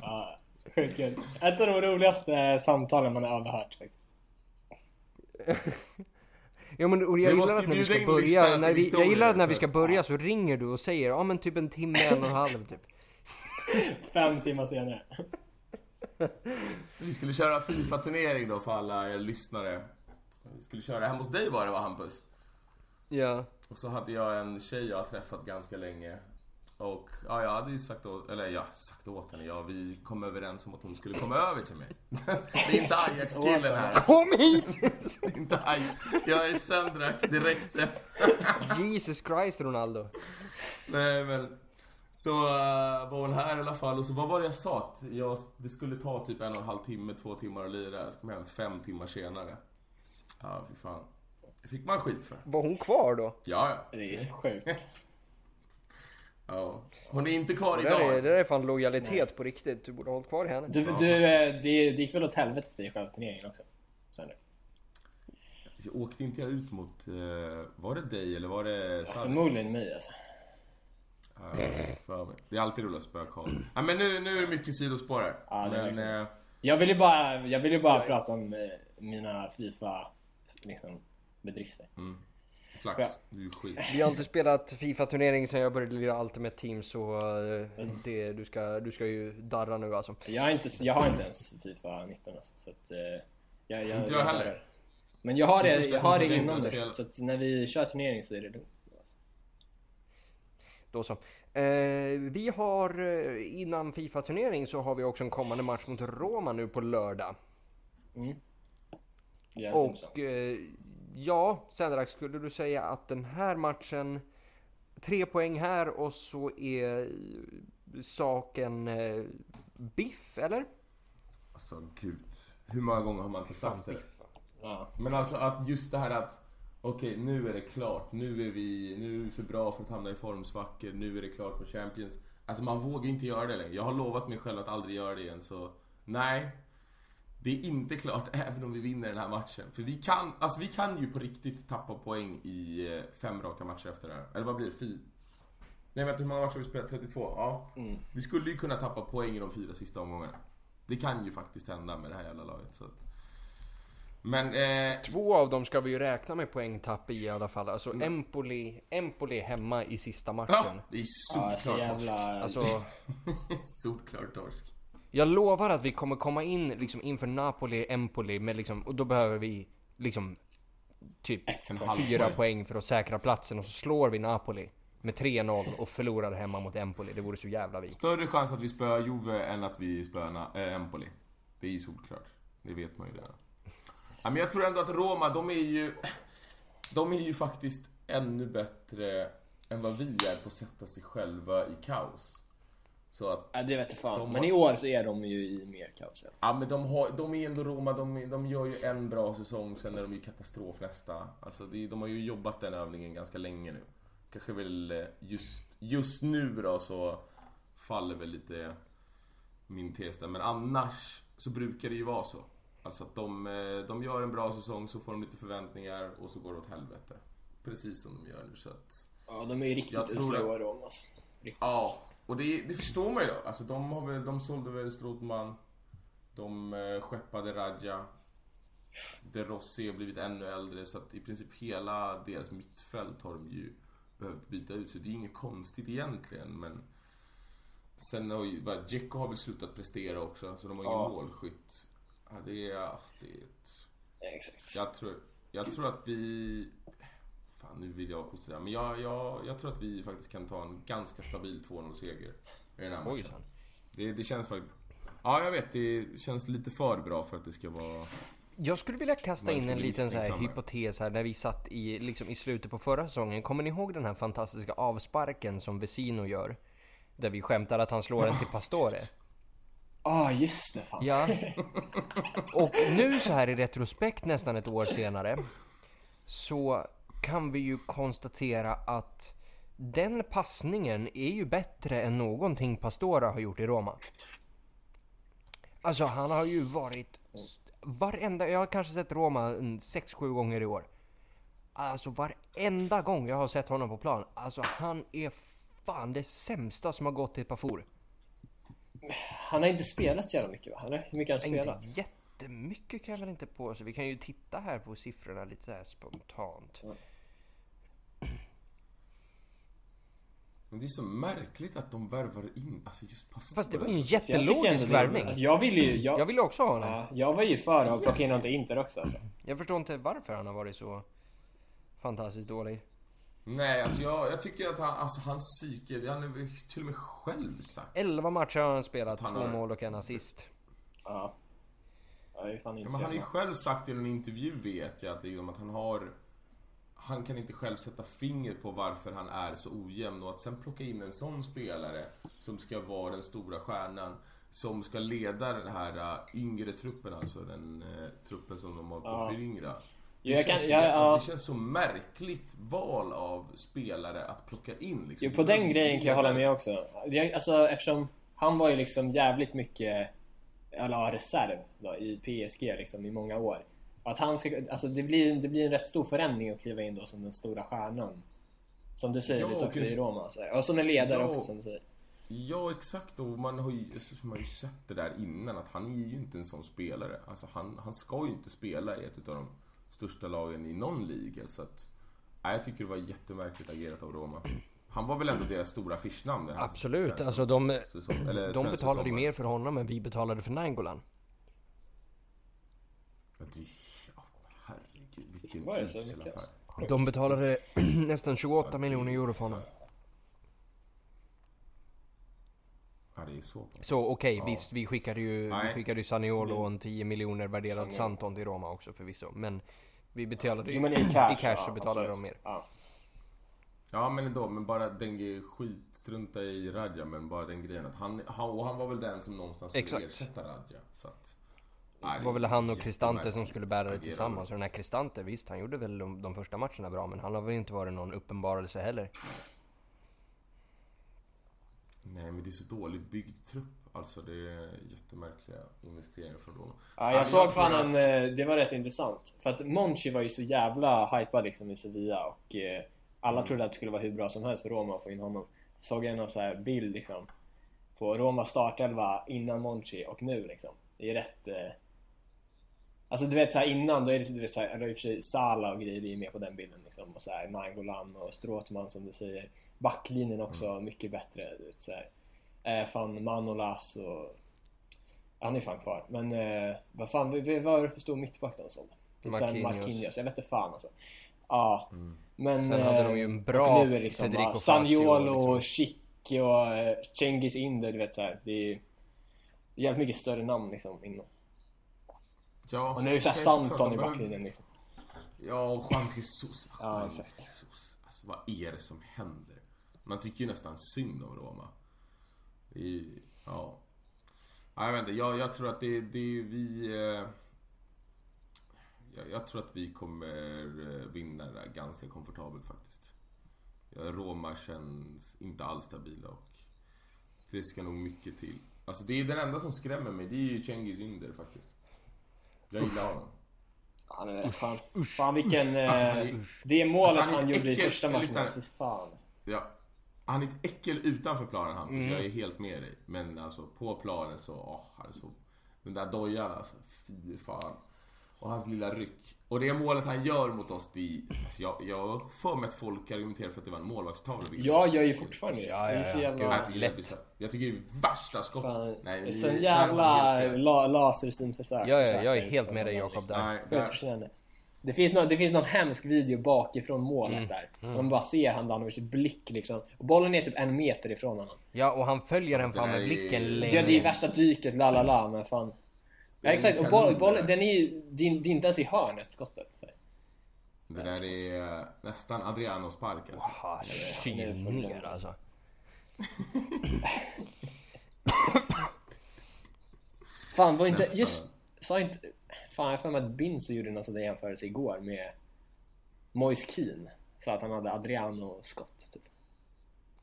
Ja, sjukt. Ett av de roligaste samtalen man har överhört faktiskt. Ja men och Vi jag gillar att när vi ska börja, när vi, jag gillar att när vi ska börja så ringer du och säger ja men typ en timme, en och en halv typ. Fem timmar senare. Vi skulle köra FIFA-turnering då för alla er lyssnare. Vi skulle köra hemma hos dig var det va Hampus? Ja. Och så hade jag en tjej jag har träffat ganska länge. Och ja, jag hade ju sagt åt, eller ja, sagt åt henne, ja vi kom överens om att hon skulle komma över till mig. Det är inte Ajax-killen här. Kom hit! Det är inte Ajax. Jag är Sendrak direkt. Jesus Christ Ronaldo. Nej men. Så uh, var hon här i alla fall och så vad var det jag sa? Att jag, det skulle ta typ en och en halv timme, två timmar att lira. Så kom jag hem fem timmar senare. Ja, fy fan. Det fick man skit för. Var hon kvar då? Ja, ja. Det är så sjukt. Ja. Hon är inte kvar Det där är, idag. det där är fan lojalitet på riktigt. Du borde ha hållit kvar henne. Du, du, eh, det, det gick väl åt helvete för dig i själva turneringen också? Sen nu. Jag åkte inte jag ut mot... eh, var det dig eller var det Sally? Förmodligen mig alltså. Ja. Det är alltid roligt att spöa Karl. Ja, men nu, nu är det mycket sidospår här. Ja, men, eh, Jag vill ju bara, jag vill ju bara prata om eh, mina Fifa liksom, bedrifter. mm. Flax. Du är skit. Vi har inte spelat FIFA-turnering sen jag började lira Ultimate Team så eh, det, du, ska, du ska ju darra nu alltså. Jag har inte, jag har inte ens Fifa 19 alltså, så att, eh, jag, jag, Inte jag heller. Men jag har Det jag har det inom det. Så att när vi kör turnering så är det lugnt. Då så. Eh, vi har eh, innan FIFA-turnering så har vi också en kommande match mot Roma nu på lördag. Mm. Och eh, ja, Senderak, skulle du säga att den här matchen, tre poäng här och så är saken eh, biff, eller? Alltså gud. Hur många gånger har man inte sagt det? Ja. Men alltså att just det här att Okej, nu är det klart. Nu är vi, nu är vi för bra för att hamna i formsvackor. Nu är det klart på Champions. Alltså man vågar inte göra det längre. Jag har lovat mig själv att aldrig göra det igen, så nej. Det är inte klart även om vi vinner den här matchen. För vi kan, alltså vi kan ju på riktigt tappa poäng i eh, fem raka matcher efter det här. Eller vad blir det? Fy... Nej vänta, hur många matcher har vi spelat? 32? Ja. Mm. Vi skulle ju kunna tappa poäng i de fyra sista omgångarna. Det kan ju faktiskt hända med det här jävla laget. Så att... Men eh, Två av dem ska vi ju räkna med poängtapp i i alla fall. Alltså Empoli, Empoli hemma i sista matchen. Ja, det är Ja, så solklart torsk. jävla... Alltså, solklart torsk. Jag lovar att vi kommer komma in liksom inför Napoli, Empoli med liksom, och då behöver vi liksom typ fyra poäng. för att säkra platsen och så slår vi Napoli med 3-0 och förlorar hemma mot Empoli. Det vore så jävla vi. Större chans att vi spöar Juve än att vi spöar äh, Empoli. Det är ju solklart. Det vet man ju redan. Ja, men jag tror ändå att Roma, de är ju... De är ju faktiskt ännu bättre än vad vi är på att sätta sig själva i kaos. Så att... Ja, det vet fan. De Men har- i år så är de ju i mer kaos. ja. Men de, har, de är ändå Roma, de, de gör ju en bra säsong, sen är de ju katastrof nästa. Alltså det, de har ju jobbat den övningen ganska länge nu. Kanske väl eh, just, just nu då så faller väl lite min tes där. Men annars så brukar det ju vara så. Alltså att de, eh, de gör en bra säsong, så får de lite förväntningar och så går det åt helvete. Precis som de gör nu så att... Ja, de är ju riktigt usla i år alltså. Riktigt. Ja, och det, det förstår man ju då. Alltså de, har väl, de sålde väl Strootman. De eh, skeppade Raja. De Rossi har blivit ännu äldre så att i princip hela deras mittfält har de ju behövt byta ut. Så det är inget konstigt egentligen men... Sen har ju, Dzeko har väl slutat prestera också så de har ingen Ja. målskytt. Ja, det är, ja, det är ett... Ja, exakt. Jag tror, jag tror att vi... Fan, nu vill jag vara positiv. Men jag, jag, jag tror att vi faktiskt kan ta en ganska stabil 2-0-seger i den här matchen. Det, det känns faktiskt... Ja, jag vet. Det känns lite för bra för att det ska vara... Jag skulle vilja kasta in en liten så här hypotes här när vi satt i, liksom i slutet på förra säsongen. Kommer ni ihåg den här fantastiska avsparken som Vesino gör? Där vi skämtar att han slår en till Pastore. Ah, just det fan. Ja. Och nu så här i retrospekt nästan ett år senare så kan vi ju konstatera att den passningen är ju bättre än någonting Pastora har gjort i Roma. Alltså han har ju varit varenda, jag har kanske sett Roma en 6-7 gånger i år. Alltså varenda gång jag har sett honom på plan, alltså han är fan det sämsta som har gått till ett Pafor. Han har inte spelat så jävla mycket va? Eller? Hur mycket har han spelat? Inte jättemycket kan jag väl inte på så vi kan ju titta här på siffrorna lite så spontant. Men det är så märkligt att de värvar in... Alltså just Pastore. Fast det var ju en jättelogisk värvning. Alltså, jag vill ju... Jag, Jag ville också ha honom. ja, jag var ju för att plocka in honom till Inter också alltså. Jag förstår inte varför han har varit så fantastiskt dålig. Nej, alltså jag, jag tycker att han, alltså hans psyke... Han väl till och med själv sagt. 11 matcher har han spelat, Han två har- mål och en assist. Ja. Jag är fan Ja, men han har ju själv sagt i en intervju vet jag att, liksom, att han har Han kan inte själv sätta fingret på varför han är så ojämn och att sen plocka in en sån spelare Som ska vara den stora stjärnan Som ska leda den här äh, yngre truppen, alltså den äh, truppen som de har på Ja. föryngra Det, Jag känns, kan- jag- ja. det känns så märkligt val av spelare att plocka in liksom. Jo, på den grejen kan jag hålla med också. Jag, alltså eftersom han var ju liksom jävligt mycket, eller reserv då, i PSG liksom i många år. Att han ska, alltså det blir, det blir en rätt stor förändring att kliva in då som den stora stjärnan. Som du säger Ja, lite också och- i Roma. Så här. Och som en ledare Ja. också som du säger. Ja, exakt. Och man har, ju, man har ju sett det där innan att han är ju inte en sån spelare. Alltså han, han ska ju inte spela i ett av de största lagen i någon liga. Så att, nej, jag tycker det var jättemärkligt agerat av Roma. Han var väl ändå deras stora affischnamn den här Absolut, alltså de, säsong, eller de betalade ju mer för honom än vi betalade för Nainggolan. Ja, det, ja, herregud, vilken usel affär. De betalade nästan 28 miljoner euro för honom. Ja, det är så. Så okej, Ja. visst vi skickade ju, vi skickade ju Saniolo och en 10 miljoner värderad Saniolo. Santon till Roma också förvisso. Men vi betalade ju, Jo men i cash, i cash så ja, betalade absolut. de mer. Ja. Ja men ändå, men bara den grejen, skit, strunta i Radja men bara den grejen att han, han, och han var väl den som någonstans skulle Exakt. ersätta Radja. Så att, Det var väl han och Cristante som skulle bära det tillsammans. Och den här Cristante, visst han gjorde väl de, de första matcherna bra men han har väl inte varit någon uppenbarelse heller. Nej men det är så dåligt byggd trupp. Alltså det är jättemärkliga investeringar från Roma. Ja, jag men såg fan att- en, eh, det var rätt intressant. För att Monchi var ju så jävla hypad liksom i Sevilla och eh, alla Mm. trodde att det skulle vara hur bra som helst för Roma att få in honom. Såg jag någon så här bild liksom på Roma startelva innan Monchi och nu liksom. Det är rätt... Eh... Alltså du vet så här innan, då är det så, du vet så här, i och för sig Sala och grejer är med på den bilden liksom. Och så här Nainggolan och Strootman som du säger. Backlinjen också Mm. mycket bättre. Du vet, så här. Eh, fan Manolas och... Han är fan kvar. Men eh, vad fan, vad var det för stor mittback de sålde? Typ såhär Marquinhos. Marquinhos. Jag vet inte fan alltså. Ja. Mm. Men... Sen hade eh, de ju en och bra nu är det liksom Federico Saniolo, liksom. Chic och eh, Cengiz Inder, du vet såhär. Det är jävligt mycket större namn liksom innan. Ja, Och nu är det såhär Santon i backlinjen liksom. Ja, och Juan Jesus. Ja, exakt. Jesus. Alltså vad är det som händer? Man tycker ju nästan synd om Roma. Ju, ja. ja. Jag vet inte, jag, jag tror att det, det vi... Eh, jag, jag tror att vi kommer eh, vinna det där ganska komfortabelt faktiskt. Roma känns inte alls stabila och det ska nog mycket till. Alltså det är den enda som skrämmer mig, det är ju Cengiz Ynder faktiskt. Jag gillar honom. Han är fan, fan vilken... Eh, Alltså, han är- det målet alltså, han han gjorde i äckel- första matchen, alltså fan. Ja. Han är ett äckel utanför planen Hampus, Mm. jag är helt med dig. Men alltså på planen så, åh, han är så... Den där dojan alltså, fy fan. Och hans lilla ryck. Och det målet han gör mot oss, det är... Alltså jag, jag har för mig att folk argumenterar för att det var en målvaktstavla. vilket- Jag gör ju fortfarande. Ja, Det är ja, så ja. jävla... Jag tycker det är. Jag tycker det är värsta skott. Fan, Nej, det är sån jävla la, lasersynförsök. Ja, ja, jag är helt med dig Jakob där. Nej, där. Det finns, någon, det finns någon hemsk video bakifrån målet Mm. där. Man bara ser Handanovics blick liksom. Och bollen är typ en meter ifrån honom. Ja, och han följer den fan med är- blicken länge. det är värsta dyket, la la la, men fan. Det Ja, är exakt, och boll, kanon boll, den är ju, det är, inte ens i hörnet skottet. Så. det där är eh, nästan Adrianos spark alltså. Ah, kyl ner alltså. Fan, var inte, Nästan. just, sa inte, fan jag har för mig att Binzo gjorde någon sån där jämförelse igår med Moise Keane. Så att han hade Adriano-skott typ.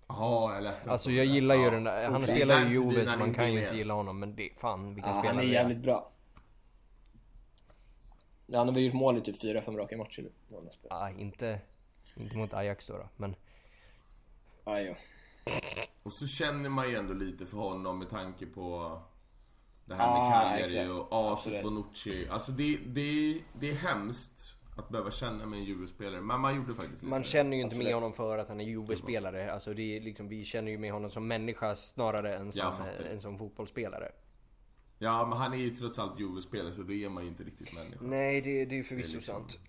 Ja, jag läste Alltså jag gillar ju Ja. den där. Han är spelar ju Juve så han man kan ju inte gilla honom. Men det, fan vilken Ja, han spelare är det jävligt bra. Ja, han har väl gjort mål i typ 4-5 raka matcher nu. han. Ah, inte, inte mot Ajax då, då. Men Ja, ja. Och så känner man ju ändå lite för honom med tanke på det här Ah, med Cagliari exakt. och As Absolut. Bonucci. Alltså det, det, det är hemskt att behöva känna med en Juve-spelare, men man gjorde faktiskt lite man känner ju inte med Absolut. honom för att han är Juve-spelare. Alltså det är liksom, vi känner ju med honom som människa snarare än som, än som fotbollsspelare. Ja, men han är ju trots allt Juve-spelare så då är man ju inte riktigt människa. Nej, det, det är förvisso Det är liksom- sant.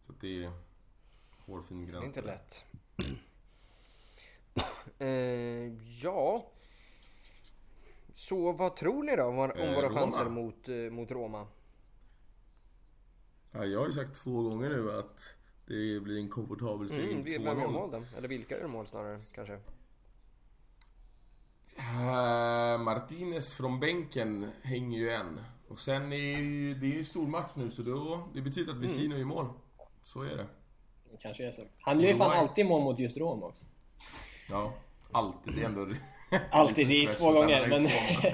Så att det är hårfin Det är gräns. inte lätt. eh, ja. Så vad tror ni då om, om Eh, våra Roma. chanser mot, eh, mot Roma? Ja, jag har ju sagt två gånger nu att det blir en komfortabel seger. Mm, vi- vem gör 2-0. mål då? Eller vilka gör mål snarare kanske? Eh, Martinez från bänken hänger ju en. Och sen är ju, det är ju stor match nu så då, det betyder att Vesino gör mål. Så är det. Det kanske är så. Han gör ju fan alltid mål mot just Roma också. Ja, alltid. Det är ändå... Alltid, det är lite två gånger, men...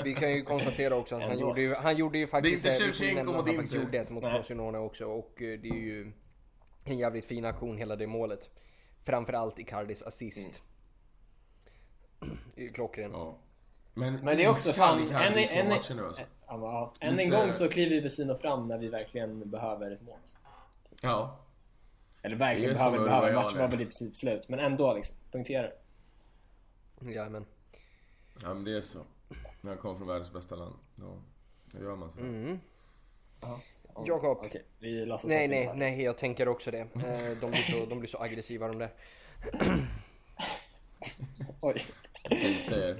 Vi kan ju konstatera också att han gjorde ju, han gjorde ju faktiskt... Det är inte ju Shevchenko mot att han faktiskt Inter. gjorde ett mot. Frosinone också och eh, det är ju en jävligt fin aktion hela det målet. Framförallt Icardis assist. Mm. Klockren. Ja. Men, Men det är också fan... En, två en, matcher nu alltså. Ja, än en gång så kliver Vesino fram när vi verkligen behöver ett mål. Ja. Eller verkligen behöver, behöver. Matchen var väl i princip slut. Men ändå liksom. Punkterar. Jajamän. Ja men det är så. När han kommer från världens bästa land. Ja, då gör man så. Mm. Ja. Jakob. Okej, vi låtsas Nej, nej, nej, jag tänker också det. Eh, De blir så, de blir så aggressiva de där. Oj. Lite.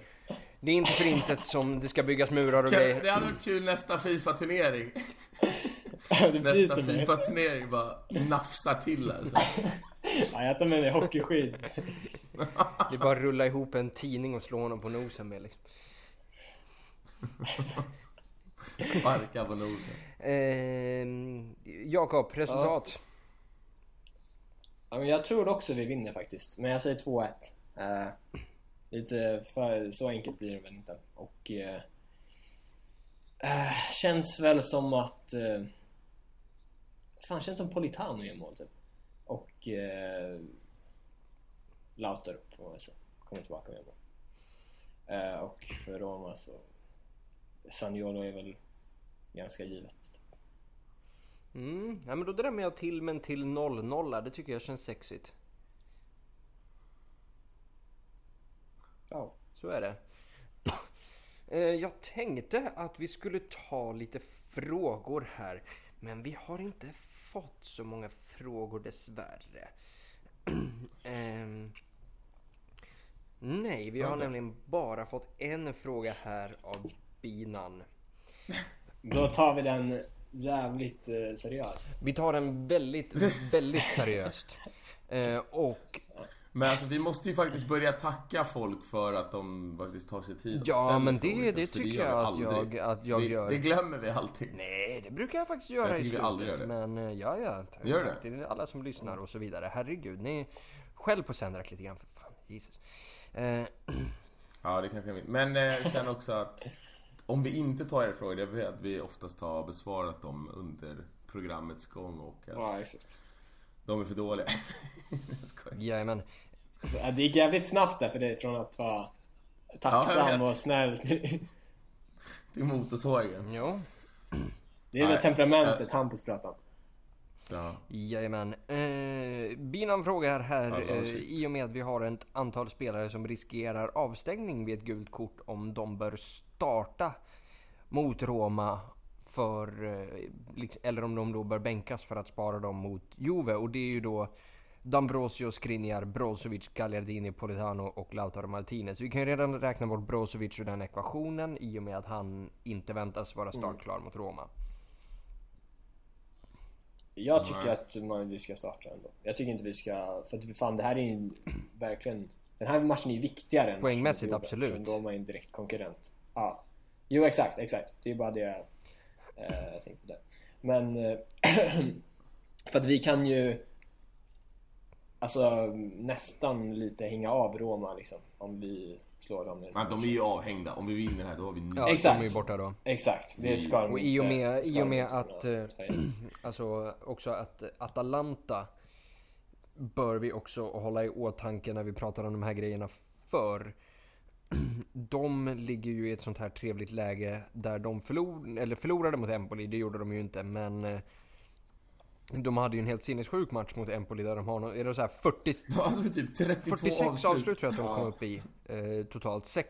Det är inte för intet som det ska byggas murar och grejer. Det hade varit kul nästa Fifa-turnering. Nästa. Fifa-turnering bara nafsar till alltså. Ja, jag tar med mig hockeyskid. Det är bara att rulla ihop en tidning och slå honom på nosen med liksom. Sparka på nosen. Eh, Jakob, resultat? Ja, jag tror också vi vinner faktiskt. Men jag säger 2-1. Eh, lite för så enkelt blir det väl inte. Och eh, eh, känns väl som att eh, fan känns som Politano gör mål typ. Och Lautaro får man säga. Kommer tillbaka med mål. Eh, och för Roma så Saniolo är väl ganska givet. Mm, ja, men då drämmer jag till med en till 0-0. Det tycker jag känns sexigt. Ja. Så är det. Eh, Jag tänkte att vi skulle ta lite frågor här. Men vi har inte fått så många frågor dessvärre. Nej, vi har Okej. nämligen bara fått en fråga här av Binan. Då tar vi den jävligt eh, seriöst. Vi tar den väldigt, väldigt seriöst. Eh, och Men alltså vi måste ju faktiskt börja tacka folk för att de faktiskt tar sig tid att Ja, men det, till det tycker jag att jag, att jag det, gör. Det glömmer vi alltid. Nej, det brukar jag faktiskt göra Jag i tycker vi slutet. aldrig gör det. Men eh, ja, ja. tack, Gör det? tack till alla som lyssnar och så vidare. Herregud, ni skäll på Sendrak lite grann för fan. Jesus. Eh, Ja, det kanske är mitt. Men eh, sen också att om vi inte tar era frågor, jag vet att vi oftast har besvarat dem under programmets gång och att Ja, de är för dåliga. jag jajamän. Ja, Det gick jävligt snabbt där för dig från att vara Ja, jag tacksam vet. och snäll. Till motorsågen. Jo, Det är det Nej. temperamentet Hampus pratar om. Ja. jajamän. Eh, Binan frågar här, Alla eh, i och med att vi har ett antal spelare som riskerar avstängning vid ett gult kort om de bör starta mot Roma för, eh, liksom- eller om de då bör bänkas för att spara dem mot Juve. Och det är ju då D'Ambrosio, Skriniar, Brozovic, Gagliardini, Politano och Lautaro Martinez. Vi kan ju redan räkna bort Brozovic ur den ekvationen i och med att han inte väntas vara startklar mot Roma. Jag tycker Nej. att man, vi ska starta ändå. Jag tycker inte vi ska... För att fan det här är ju verkligen... Den här matchen är ju viktigare än Poängmässigt, absolut. eftersom De är en direkt konkurrent. Ja. Jo exakt, exakt. Det är bara det eh, jag tänkte där. Men... Eh, för att vi kan ju... Alltså nästan lite hänga av Roma liksom. Om vi slår dem. i- Men de är ju avhängda. Om vi vinner här, då har vi nio. Ja, Exakt. de är ju borta då. Exakt, det ska de Och i och inte- med, i och med att, eh, alltså också att Atalanta bör vi också hålla i åtanke när vi pratar om de här grejerna för de ligger ju i ett sånt här trevligt läge där de förlor, eller förlorade mot Empoli, det gjorde de ju inte men eh, de hade ju en helt sinnessjuk match mot Empoli där de har, nå- är det så här 40, Då hade vi typ 32 46 avslut, avslut. tror jag att de kom upp i eh, totalt. Sex,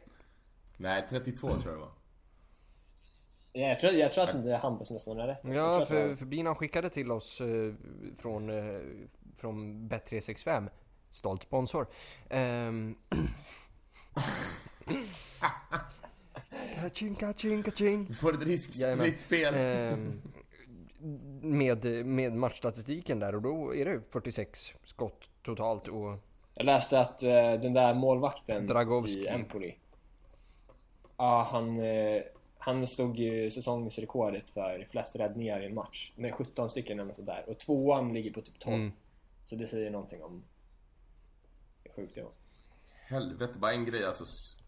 Nej, 32 tror jag det var. Ja, jag, tror, jag tror att Hampus nästan har rätt. Ja, för, för Binan skickade till oss eh, från, eh, från Bet365, stolt sponsor. Ehm. kaching, kaching, kaching. Vi får ett riskspritt spel. Ehm, med, med matchstatistiken där och då är det 46 skott totalt och Jag läste att eh, den där målvakten Dragovski. i Empoli. Ja, han, eh, han stod ju säsongsrekordet för flest räddningar i en match med 17 stycken eller sådär och tvåan ligger på typ 12. Mm. Så det säger någonting om hur sjukt det var. Helvete, bara en grej alltså. s-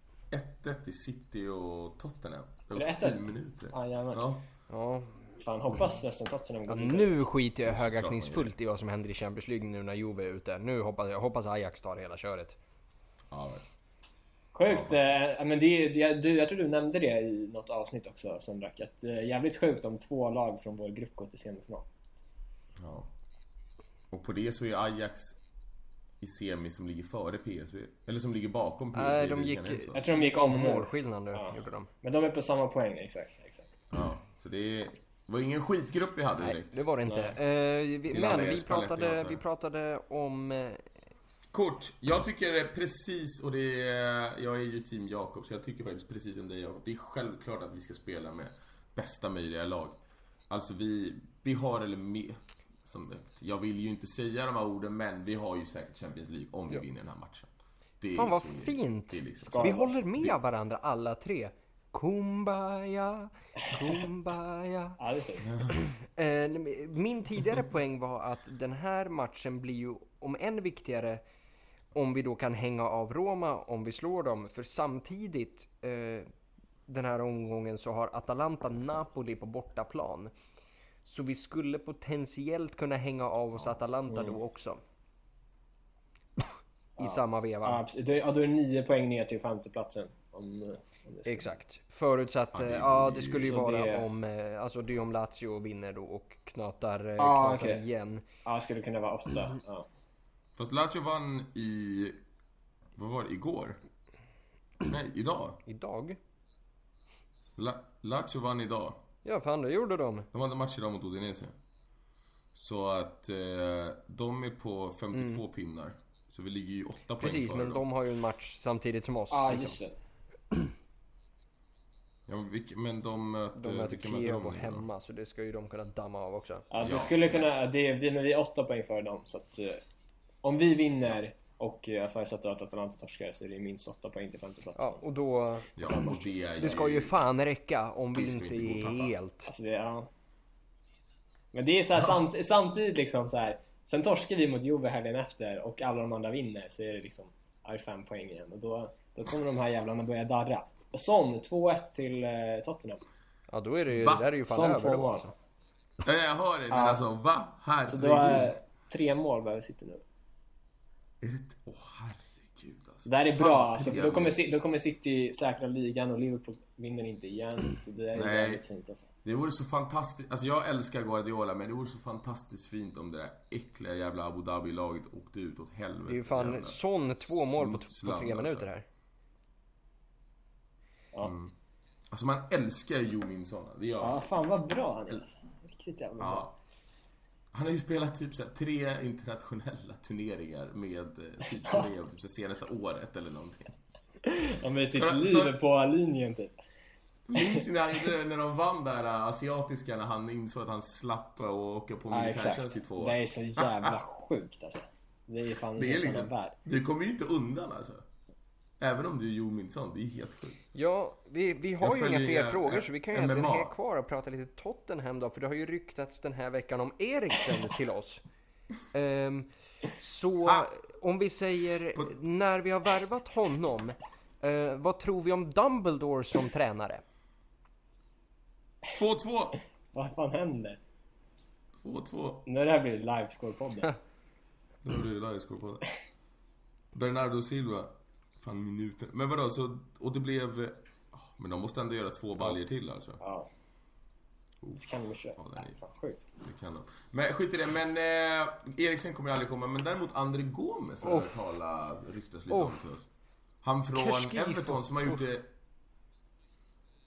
1-1 i City och Tottenham. Det har Är gått det sju 1-1? minuter. Ja, jävlar. Ja. Ja, Fan, hoppas nästan Tottenham ja, går vidare. nu skiter jag Ja, högaktningsfullt i vad som händer i Champions League nu när Juve är ute. Nu hoppas jag hoppas Ajax tar hela köret. ja. Sjukt, eh, men det, det, du, jag tror du nämnde det i något avsnitt också Sondrak, att eh, jävligt sjukt om två lag från vår grupp går till semifinal. ja. Och på det så är Ajax i semi som ligger före PSV. Eller som ligger bakom PSV Nej, de gick- är så? Jag tror de gick om. Målskillnad nu Ja. gjorde de. Men de är på samma poäng, exakt. exakt. Ja, så det var ingen skitgrupp vi hade Nej, direkt. det var det inte. Eh, vi, men vi pratade, vi pratade om... eh, Kort, jag tycker det är precis, och det är, jag är ju team Jakob, så jag tycker faktiskt precis som dig Jakob. Det är självklart att vi ska spela med bästa möjliga lag. Alltså vi, vi har, eller mer, som, jag vill ju inte säga de här orden, men vi har ju säkert Champions League om vi vinner den här matchen. Det är Fan vad fint! Det är liksom, Vi håller med varandra alla tre. Kumbaya, kumbaya. Ja. Eh, Min tidigare poäng var att den här matchen blir ju om än viktigare om vi då kan hänga av Roma om vi slår dem. För samtidigt eh, den här omgången så har Atalanta Napoli på bortaplan. Så vi skulle potentiellt kunna hänga av oss Atalanta då också. I samma veva. Ja. Då är- ja, då är det nio poäng ner till femteplatsen. Om, om Exakt. Förutsatt, Ja, ja det ja, det skulle ju vara det- om, eh, alltså det är om Lazio vinner då och knatar, Ah, knatar okej. igen. Ja, det skulle kunna vara åtta. Mm. Ja. Fast Lazio vann i, vad var det, igår? Nej, idag. Idag? La, Lazio vann idag. Ja fan det gjorde de. De hade match idag mot Udinese. Så att eh, de är på 52 pinnar. Så vi ligger ju 8 poäng Mm. Precis, före men dem. de har ju en match samtidigt som oss. Ja, liksom. just det. Ja, men, vilka, men de möter... De möter Kiev och då? hemma, så det ska ju de kunna damma av också. Ja, det Ja. skulle kunna... Det, vi, men vi är åtta poäng före dem. Så att, eh, om vi vinner och jag förutsätter att Atalanta torskar så är det minst åtta poäng till femteplatsen. Ja, och då... Ja, och det är Det ska ju fan räcka om vi inte är helt... Alltså det, ja. Men det är så här, samt, samtidigt liksom så här. Sen torskar vi mot Juve helgen efter och alla de andra vinner så är det liksom är fem poäng igen och då, då kommer de här jävlarna börja darra. Och Son 2-1 till eh, Tottenham. Ja då är det ju, Va? det där är ju fan Son över då mål. alltså. Ja, jag hör det, men Ja. alltså va? Så då är Herregud. tre mål behöver City nu. Är det... Åh herregud alltså. Så det här är Fan, bra. Alltså, då, kommer, då kommer City säkra ligan och Liverpool vinner inte igen. Så det är Nej. väldigt fint alltså. Det vore så fantastiskt, alltså jag älskar Guardiola men det vore så fantastiskt fint om det där äckliga jävla Abu Dhabi-laget åkte ut åt helvete. Det är ju fan Son två mål på, på tre alltså. minuter här. Ja. Alltså man älskar ju Jo Min Son, det gör ja, fan vad bra han är. Alltså. Riktigt jävla bra. Ja. Han har ju spelat typ så tre internationella turneringar med eh, Sydkorea typ så här, senaste året eller någonting. Ja, med sitt liv så- på linjen typ. Minns ni när, de vann där äh, asiatiska när han insåg att han slapp att åka på militärtjänst i två år? Det är så jävla sjukt alltså. Det är fan Det är liksom, värld. du kommer ju inte undan alltså. Även om du är Son, det är helt sjukt. Ja, vi, vi har Jag ju inga fler frågor så vi kan ju egentligen hänga kvar och prata lite Tottenham då, för det har ju ryktats den här veckan om Eriksen till oss. Ehm, så Ah. om vi säger, På- när vi har värvat honom, eh, vad tror vi om Dumbledore som tränare? 2-2! Vad fan händer? 2-2. Nu har det här blivit livescore-podden. Nu blir det livescore på det. Bernardo Silva. Fan minuter. Men vadå, så... Och det blev... ah, Men de måste ändå göra två baljer till alltså. Ja, Uff, kan vi köra. ja, den är, fan sjukt. det kan de. Men skit i det, men eh, Eriksen kommer ju aldrig komma. Men däremot André Gomes har jag hört tala, ryktas lite om Oh. till oss. Han från. Everton som har gjort det...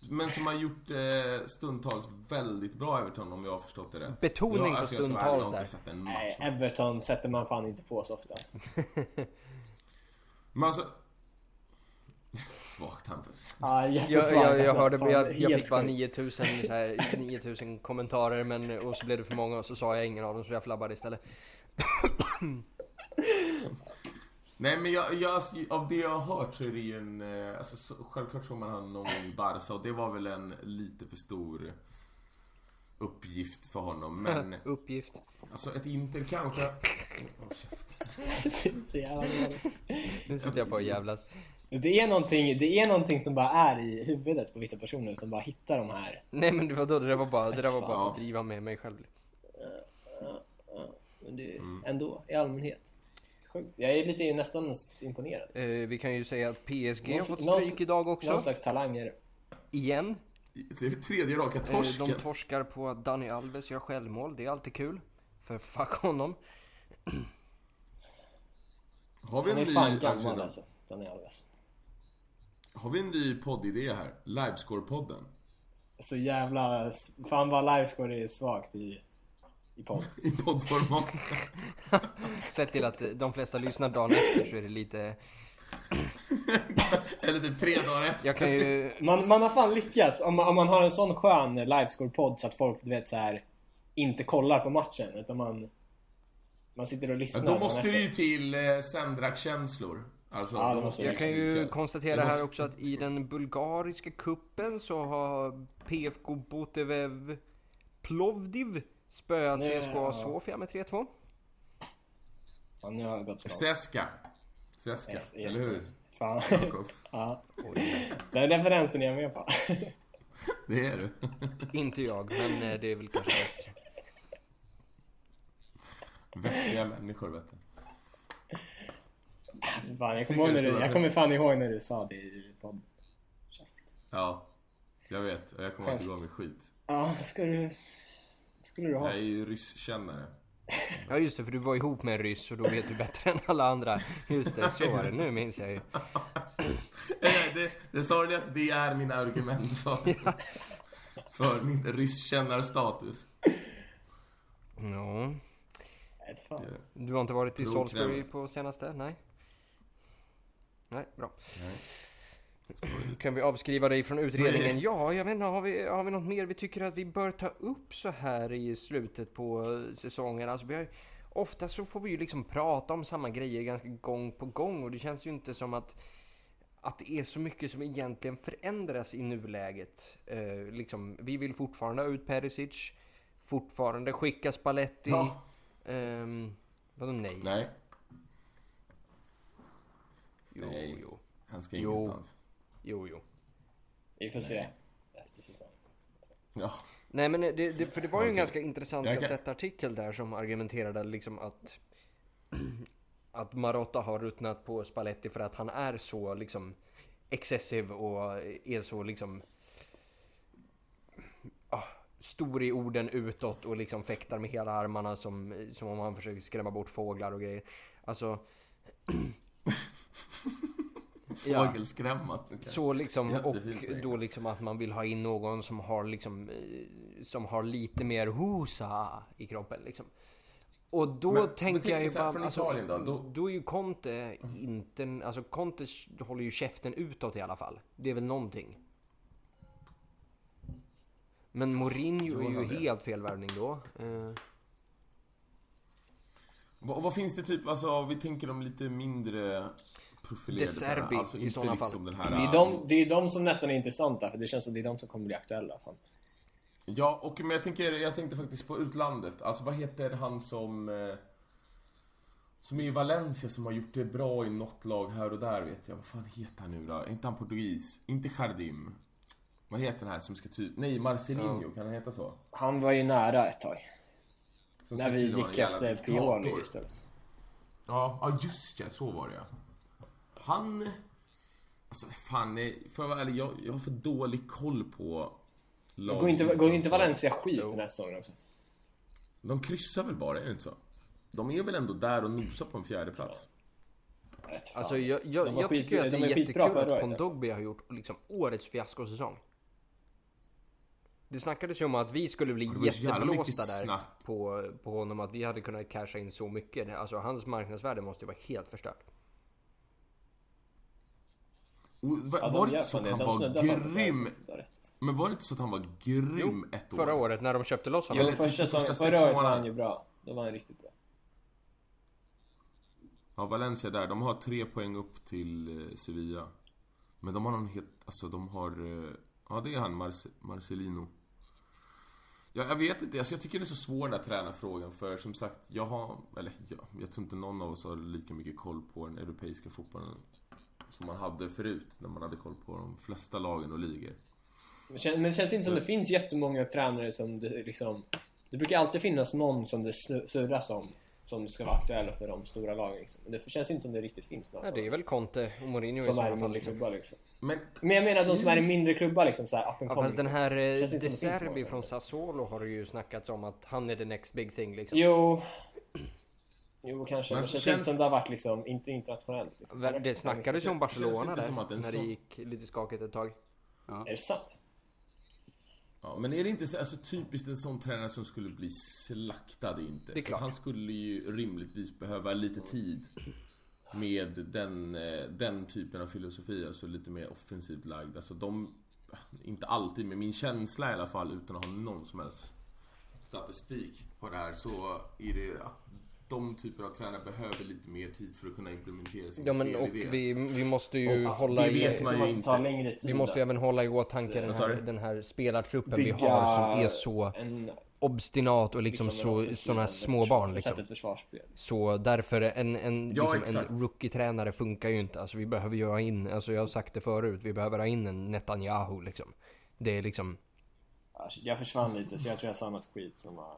Men som har gjort eh, stundtals väldigt bra Everton om jag har förstått det rätt. Betoning jag, på alltså, jag vara ärlig, stundtals där. inte sett en match. Nej, Everton sätter man fan inte på så ofta. Men alltså... Svagt Hampus. Ja, Jag, jag, jag alltså. hörde, jag, fick bara sjukt. 9000, så här, 9000 kommentarer men, och så blev det för många och så sa jag ingen av dem så jag flabbade istället. Nej men jag, jag, av det jag har hört så är det ju en... eh, Alltså, så, självklart såg man honom någon gång i Barca och det var väl en lite för stor uppgift för honom. Men Uppgift. alltså ett Inter kanske... Håll käften. Jävla dåligt. Nu sitter jag på och jävlas. Det, är någonting, det är någonting som bara är i huvudet på vissa personer som bara hittar de här. Nej men det var då det där var bara, det där var bara att driva med mig själv. Men det, Mm. ändå, i allmänhet. Sjukt. Jag är lite nästan imponerad. Eh, vi kan ju säga att PSG har Någon- fått någon- stryk idag Någon också. slags talanger. Igen. Det är tredje raka Eh, torsken. de torskar på att Dani Alves gör självmål. Det är alltid kul. För fuck honom. Har vi Han en är ny... fan gammal alltså. Daniel Alves. Har vi en ny poddidé här? Livescore-podden. Så jävla... Fan vad livescore är svagt i, i podd. I poddformat. Sett till att de flesta lyssnar dagen efter så är det lite... Eller typ tre dagar efter. Jag kan ju... Man, man har fan lyckats om man, om man har en sån skön livescore-podd så att folk du vet så här inte kollar på matchen utan man man sitter och Ja, lyssnar. då dagen måste det ju till eh, Sendrak-känslor. Alltså, måste det Jag kan ju konstatera Det här måste- också att i den bulgariska kuppen så har PFK Botevev Plovdiv spöat Ja. CSKA Sofia med 3-2. Ja, nu har jag gått snart. Seska. Seska, Yes, yes. eller hur? Fan. Ja. Den referensen är jag med på. Det är du. inte jag, men eh, det är väl kanske bäst. Vettiga människor, vet du. Fan, jag, kommer ihåg när du, jag kommer fan ihåg när du sa det i podden. Ja, jag vet. Och jag kommer inte igång med skit. Ja, ska du... Skulle du ha? Jag är ju rysskännare. Ja just det, för du var ihop med en ryss och då vet du bättre än alla andra. Just det, så var det. Nu minns jag ju. Eh, det, det sorgligaste, det är mina argument för, för min rysskännarstatus. Ja. Nej, fan. Du har inte varit i. Salisbury på senaste? Nej? Nej, bra. Kan vi avskriva dig från utredningen? Ja, jag inte, har vi, har vi något mer vi tycker att vi bör ta upp så här i slutet på säsongen? Alltså, vi har, ofta så får vi ju liksom prata om samma grejer ganska gång på gång och det känns ju inte som att att det är så mycket som egentligen förändras i nuläget. Eh, liksom, vi vill fortfarande ha ut Perisic, fortfarande skicka Spalletti. Ja. Ehm, vadå nej? Nej, Jo, Nej. jo, han ska Jo. ingenstans. jo, jo. Vi får se. Nästa säsong. Ja, Nej men det, det, för det var ju en ganska intressant Jag kan- kassettartikel där som argumenterade liksom att att Marotta har ruttnat på Spalletti för att han är så liksom excessiv och är så liksom ah, stor i orden utåt och liksom fäktar med hela armarna som, som om han försöker skrämma bort fåglar och grejer. Alltså. fågelskrämmat. Okay. Så liksom, och Jättefin sväng. då liksom att man vill ha in någon som har liksom, eh, som har lite mer hosa i kroppen liksom. Och då Men- tänker tänk jag ju bara, från alltså, Italien då, då- då är ju Conte inte, alltså Conte håller ju käften utåt i alla fall. Det är väl någonting. Men Mourinho är ju helt fel värvning då. Vad, vad finns det typ, alltså vi tänker om lite mindre profilerade De Serbi, alltså i inte sådana liksom fall. den här... Det är, de, det är de som nästan är intressanta för det känns som det är de som kommer bli aktuella. Fan. Ja, och men jag tänker, jag tänkte faktiskt på utlandet. Alltså vad heter han som... Eh, som är i Valencia som har gjort det bra i något lag här och där vet jag. Vad fan heter han nu då? Är inte han portugis? Inte Jardim. Vad heter den här som ska ty... Nej, Marcelinho, kan han heta så? Han var ju nära ett tag. Som När vi gick efter. Pioli istället. Ja, ja just ja, så var det ja. Han... Alltså fan, nej, för att vara ärlig, jag, jag har för dålig koll på lag Går inte, går inte. Valencia skit den här säsongen också? De kryssar väl bara, är det inte så? De är väl ändå där och nosar på en fjärde plats. Alltså jag, jag, jag skit- tycker att det de är jättekul att året. Kondogbi har gjort liksom årets fiaskosäsong. Det snackades ju om att vi skulle bli var jätteblåsta där snack. på, på honom, att vi hade kunnat casha in så mycket. Alltså hans marknadsvärde måste ju vara helt förstört. Och, va, Ja, de var det inte så att han. De var grym? Men var det inte så att han var grym ett år? Förra året när de köpte loss honom. Jo, Eller typ första första sex förra året var månaderna. han ju bra. Då var han riktigt bra. Ja, Valencia där. De har tre poäng upp till eh, Sevilla. Men de har någon helt... Alltså de har... eh, Ja, det är han, Marce, Marcelino. Ja, jag vet inte, alltså, jag tycker det är så svår den här tränarfrågan för som sagt, jag har... Eller ja, jag tror inte någon av oss har lika mycket koll på den europeiska fotbollen som man hade förut, när man hade koll på de flesta lagen och ligor. Men det känns inte som det finns jättemånga tränare som det liksom... Det brukar alltid finnas någon som det su- surras om. Som ska vara aktuella för de stora lagen liksom. Men det känns inte som det riktigt finns några Ja, det är väl Conte och Mourinho som är i sådana fall liksom. liksom. Men Men jag menar de som är i mindre klubbar liksom såhär up and Ja, fast den här eh, De det Serbi från. Sassuolo har det ju snackats om att han är the next big thing liksom. Jo... Jo kanske, Men men det så känns känns- inte som det har varit liksom, inte internationellt liksom. Det snackades ju om Barcelona där, som att när det sån- gick lite skakigt ett tag. Är det sant? Ja, men är det inte så, alltså, typiskt en sån tränare som skulle bli slaktad inte? Det är För klart. han skulle ju rimligtvis behöva lite tid med den, eh, den typen av filosofi, alltså lite mer offensivt lagd. Alltså de, inte alltid, men min känsla i alla fall, utan att ha någon som helst statistik på det här, så är det att de typer av tränare behöver lite mer tid för att kunna implementera sin Ja men och vi, vi måste ju Och, hålla det i... vet man ju inte. Vi måste ju även hålla i åtanke den här, den här spelartruppen vi bygga har som är så en, obstinat och liksom, en så, offensiv, såna ett små försvar- barn liksom. Så därför en, en, Ja, liksom, en rookie-tränare funkar ju inte. Alltså vi behöver ju ha in, alltså jag har sagt det förut, vi behöver ha in en Netanyahu liksom. Det är liksom, Ja, Jag försvann lite så jag tror jag sa något skit som var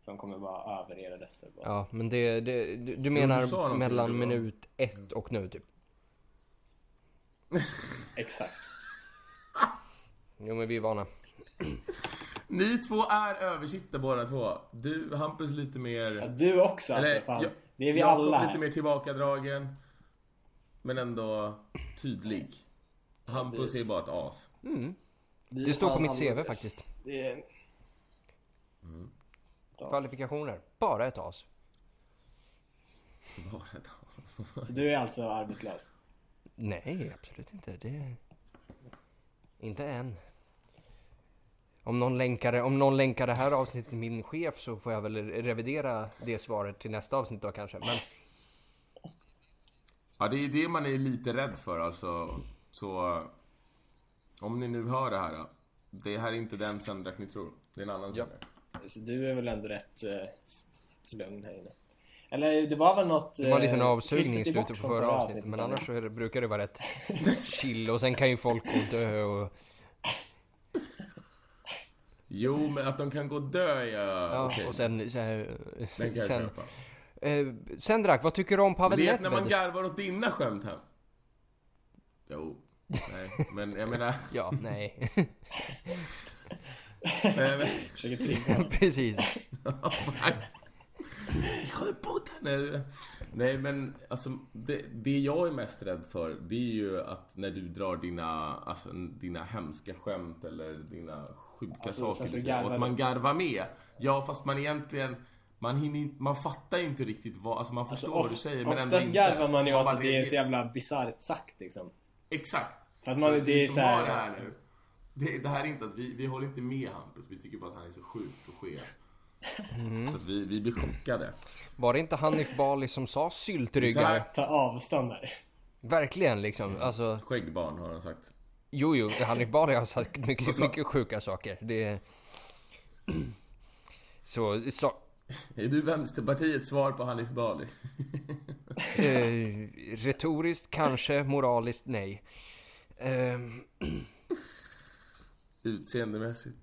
som kommer bara över era bara. ja men det, det du, du du menar sa någonting, mellan minut ett och nu typ? Exakt. Jo men vi är vana. Ni två är översitta båda två. Du, Hampus lite mer... Ja, du också alltså. Eller, fan. jag- det är vi Jakob alla lite mer tillbakadragen. Men ändå tydlig. Hampus är bara ett as. Mm. Det står på mitt CV faktiskt. Det är... Ja. Kvalifikationer, bara ett as. Bara ett as. Så du är alltså arbetslös? Nej, absolut inte. Det... Inte än. Om någon, länkar, om någon länkar det här avsnittet till min chef så får jag väl revidera det svaret till nästa avsnitt då kanske. Men Ja, det är det man är lite rädd för alltså. Så... Om ni nu hör det här. då. Det här är inte den Sendrak ni tror. Det är en annan Ja. Sendrak. Så du är väl ändå rätt uh, lugn här inne? Eller det var väl något... det var en liten eh, avsugning i slutet på förra avsnittet. Men annars så brukar det vara rätt chill och sen kan ju folk gå och dö och... Jo, men att de kan gå och dö, ja. Ja, okej. och sen... sen, Den kan jag sen köpa. eh, Sendrak, vad tycker du om Pavel Det är när man Nedved? garvar åt dina skämt här. Jo. Nej, men jag menar... Ja, nej. Försöker trigga. Precis. Nej, Nej men alltså det, det jag är mest rädd för det är ju att när du drar dina, alltså, dina hemska skämt eller dina sjuka Alltså, saker säger, och att man garvar med. Ja fast man egentligen man, hinner, inte- man fattar ju inte riktigt vad, alltså man förstår vad du säger men ändå inte. garvar man ju åt att det är så jävla bisarrt sagt liksom. Exakt. För att man, så det vi är som så här, har det här nu. Det, det här är inte att vi, vi håller inte med Hampus, vi tycker bara att han är så sjuk och skev. Mm. Så vi, vi blir chockade. Var det inte Hanif Bali som sa Så syltryggar? Ta avstånd där. Verkligen liksom. Alltså, Skäggbarn har han sagt. jo, jo, Hanif Bali har sagt mycket, sa- mycket sjuka saker. Det... Så, så Är du Vänsterpartiets svar på Hanif Bali? eh, retoriskt kanske, moraliskt nej. Ehm, Utseendemässigt.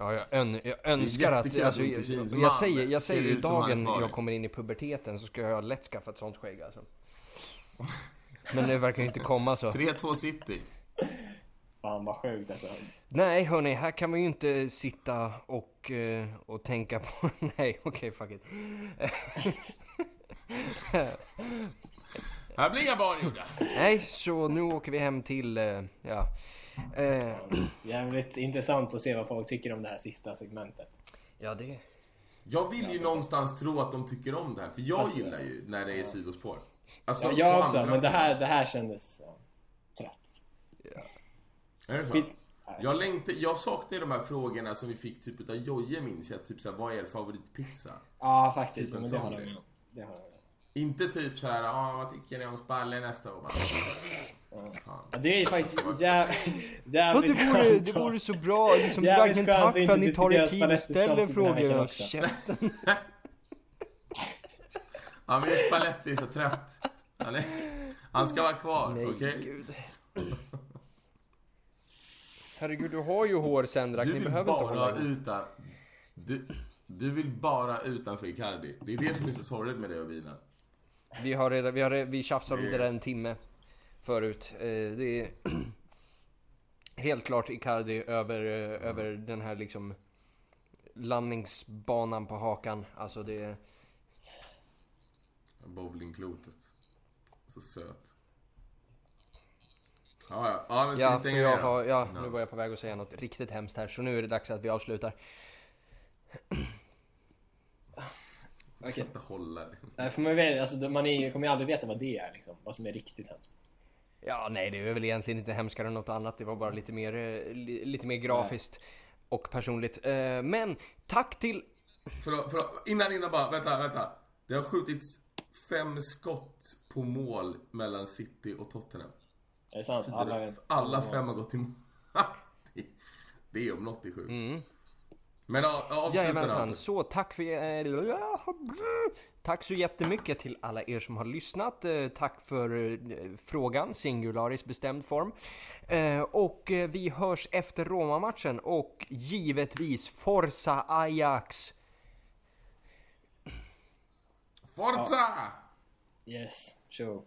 Ja, jag, ön, jag önskar att... Alltså, jag, jag man säger, jag säger som dagen jag kommer in i puberteten så ska jag lätt skaffa ett sånt skägg alltså. Men det verkar ju inte komma så. 3-2 City. Fan vad sjukt alltså. Nej hörni, här kan man ju inte sitta och, eh, och tänka på... Nej, okej, fuck it. Här blir inga barn gjorda. Nej, så nu åker vi hem till, eh, ja. Eh, Jävligt intressant att se vad folk tycker om det här sista segmentet. ja, det... Jag vill ju någonstans tro att de tycker om det här, för jag gillar ju när det är sidospår. Alltså, Ja, på jag också, men det här, det här kändes ja, trött. Är det så? Skit- Jag, längtar, jag saknar de här frågorna som vi fick typ utav Jojje minns jag. Typ såhär, vad är er favoritpizza? Ja, faktiskt. Typ en men det har de. Det har de. Inte typ så här, ah, vad tycker ni om Spalle nästa år? Bara, Fan. Ja, det är faktiskt jä- Ja, jävligt det, vore, det vore så bra, liksom, Jävligt verkligen tack att för inte att ni tar er tid och ställer frågor. käften. Ja, men Spalletti är så trött. Han, är, han ska vara kvar, okej? gud. Herregud, du har ju hår Sendrak, Du ni vill behöver inte bara hålla utan... Du, du vill bara utanför Icardi. Det är det som är så sorgligt med dig och bilen. Vi har redan, vi har vi tjafsade om Det- där en timme förut. Eh, det är helt klart Icardi över, eh, över den här liksom landningsbanan på hakan. Alltså det är... Bowlingklotet. Så söt. Ja, ja. ja nu ska Ja, vi stänga jag har, ja, nu var jag på väg att säga något riktigt hemskt här så nu är det dags att vi avslutar. Jag kan inte hålla det. Nej, för man, vet, alltså, man är, kommer ju aldrig veta vad det är liksom. Vad som är riktigt hemskt. Ja, nej det är väl egentligen inte hemskare än något annat. Det var bara lite mer, eh, li, lite mer grafiskt och personligt. Eh, Men tack till Förlåt, förlåt. Innan, innan bara. Vänta, vänta. Det har skjutits fem skott på mål mellan City och Tottenham. Är det sant? Alla, Alla fem har gått i mål. Det- Det är om något är sjukt. Mm. Men ja, ja, avsluta Jajamensan, så tack för... eh, Tack så jättemycket till alla er som har lyssnat. Eh, Tack för eh, frågan, singularis bestämd form. Och vi hörs efter Roma-matchen och givetvis Forza Ajax! Forza! Yes, show.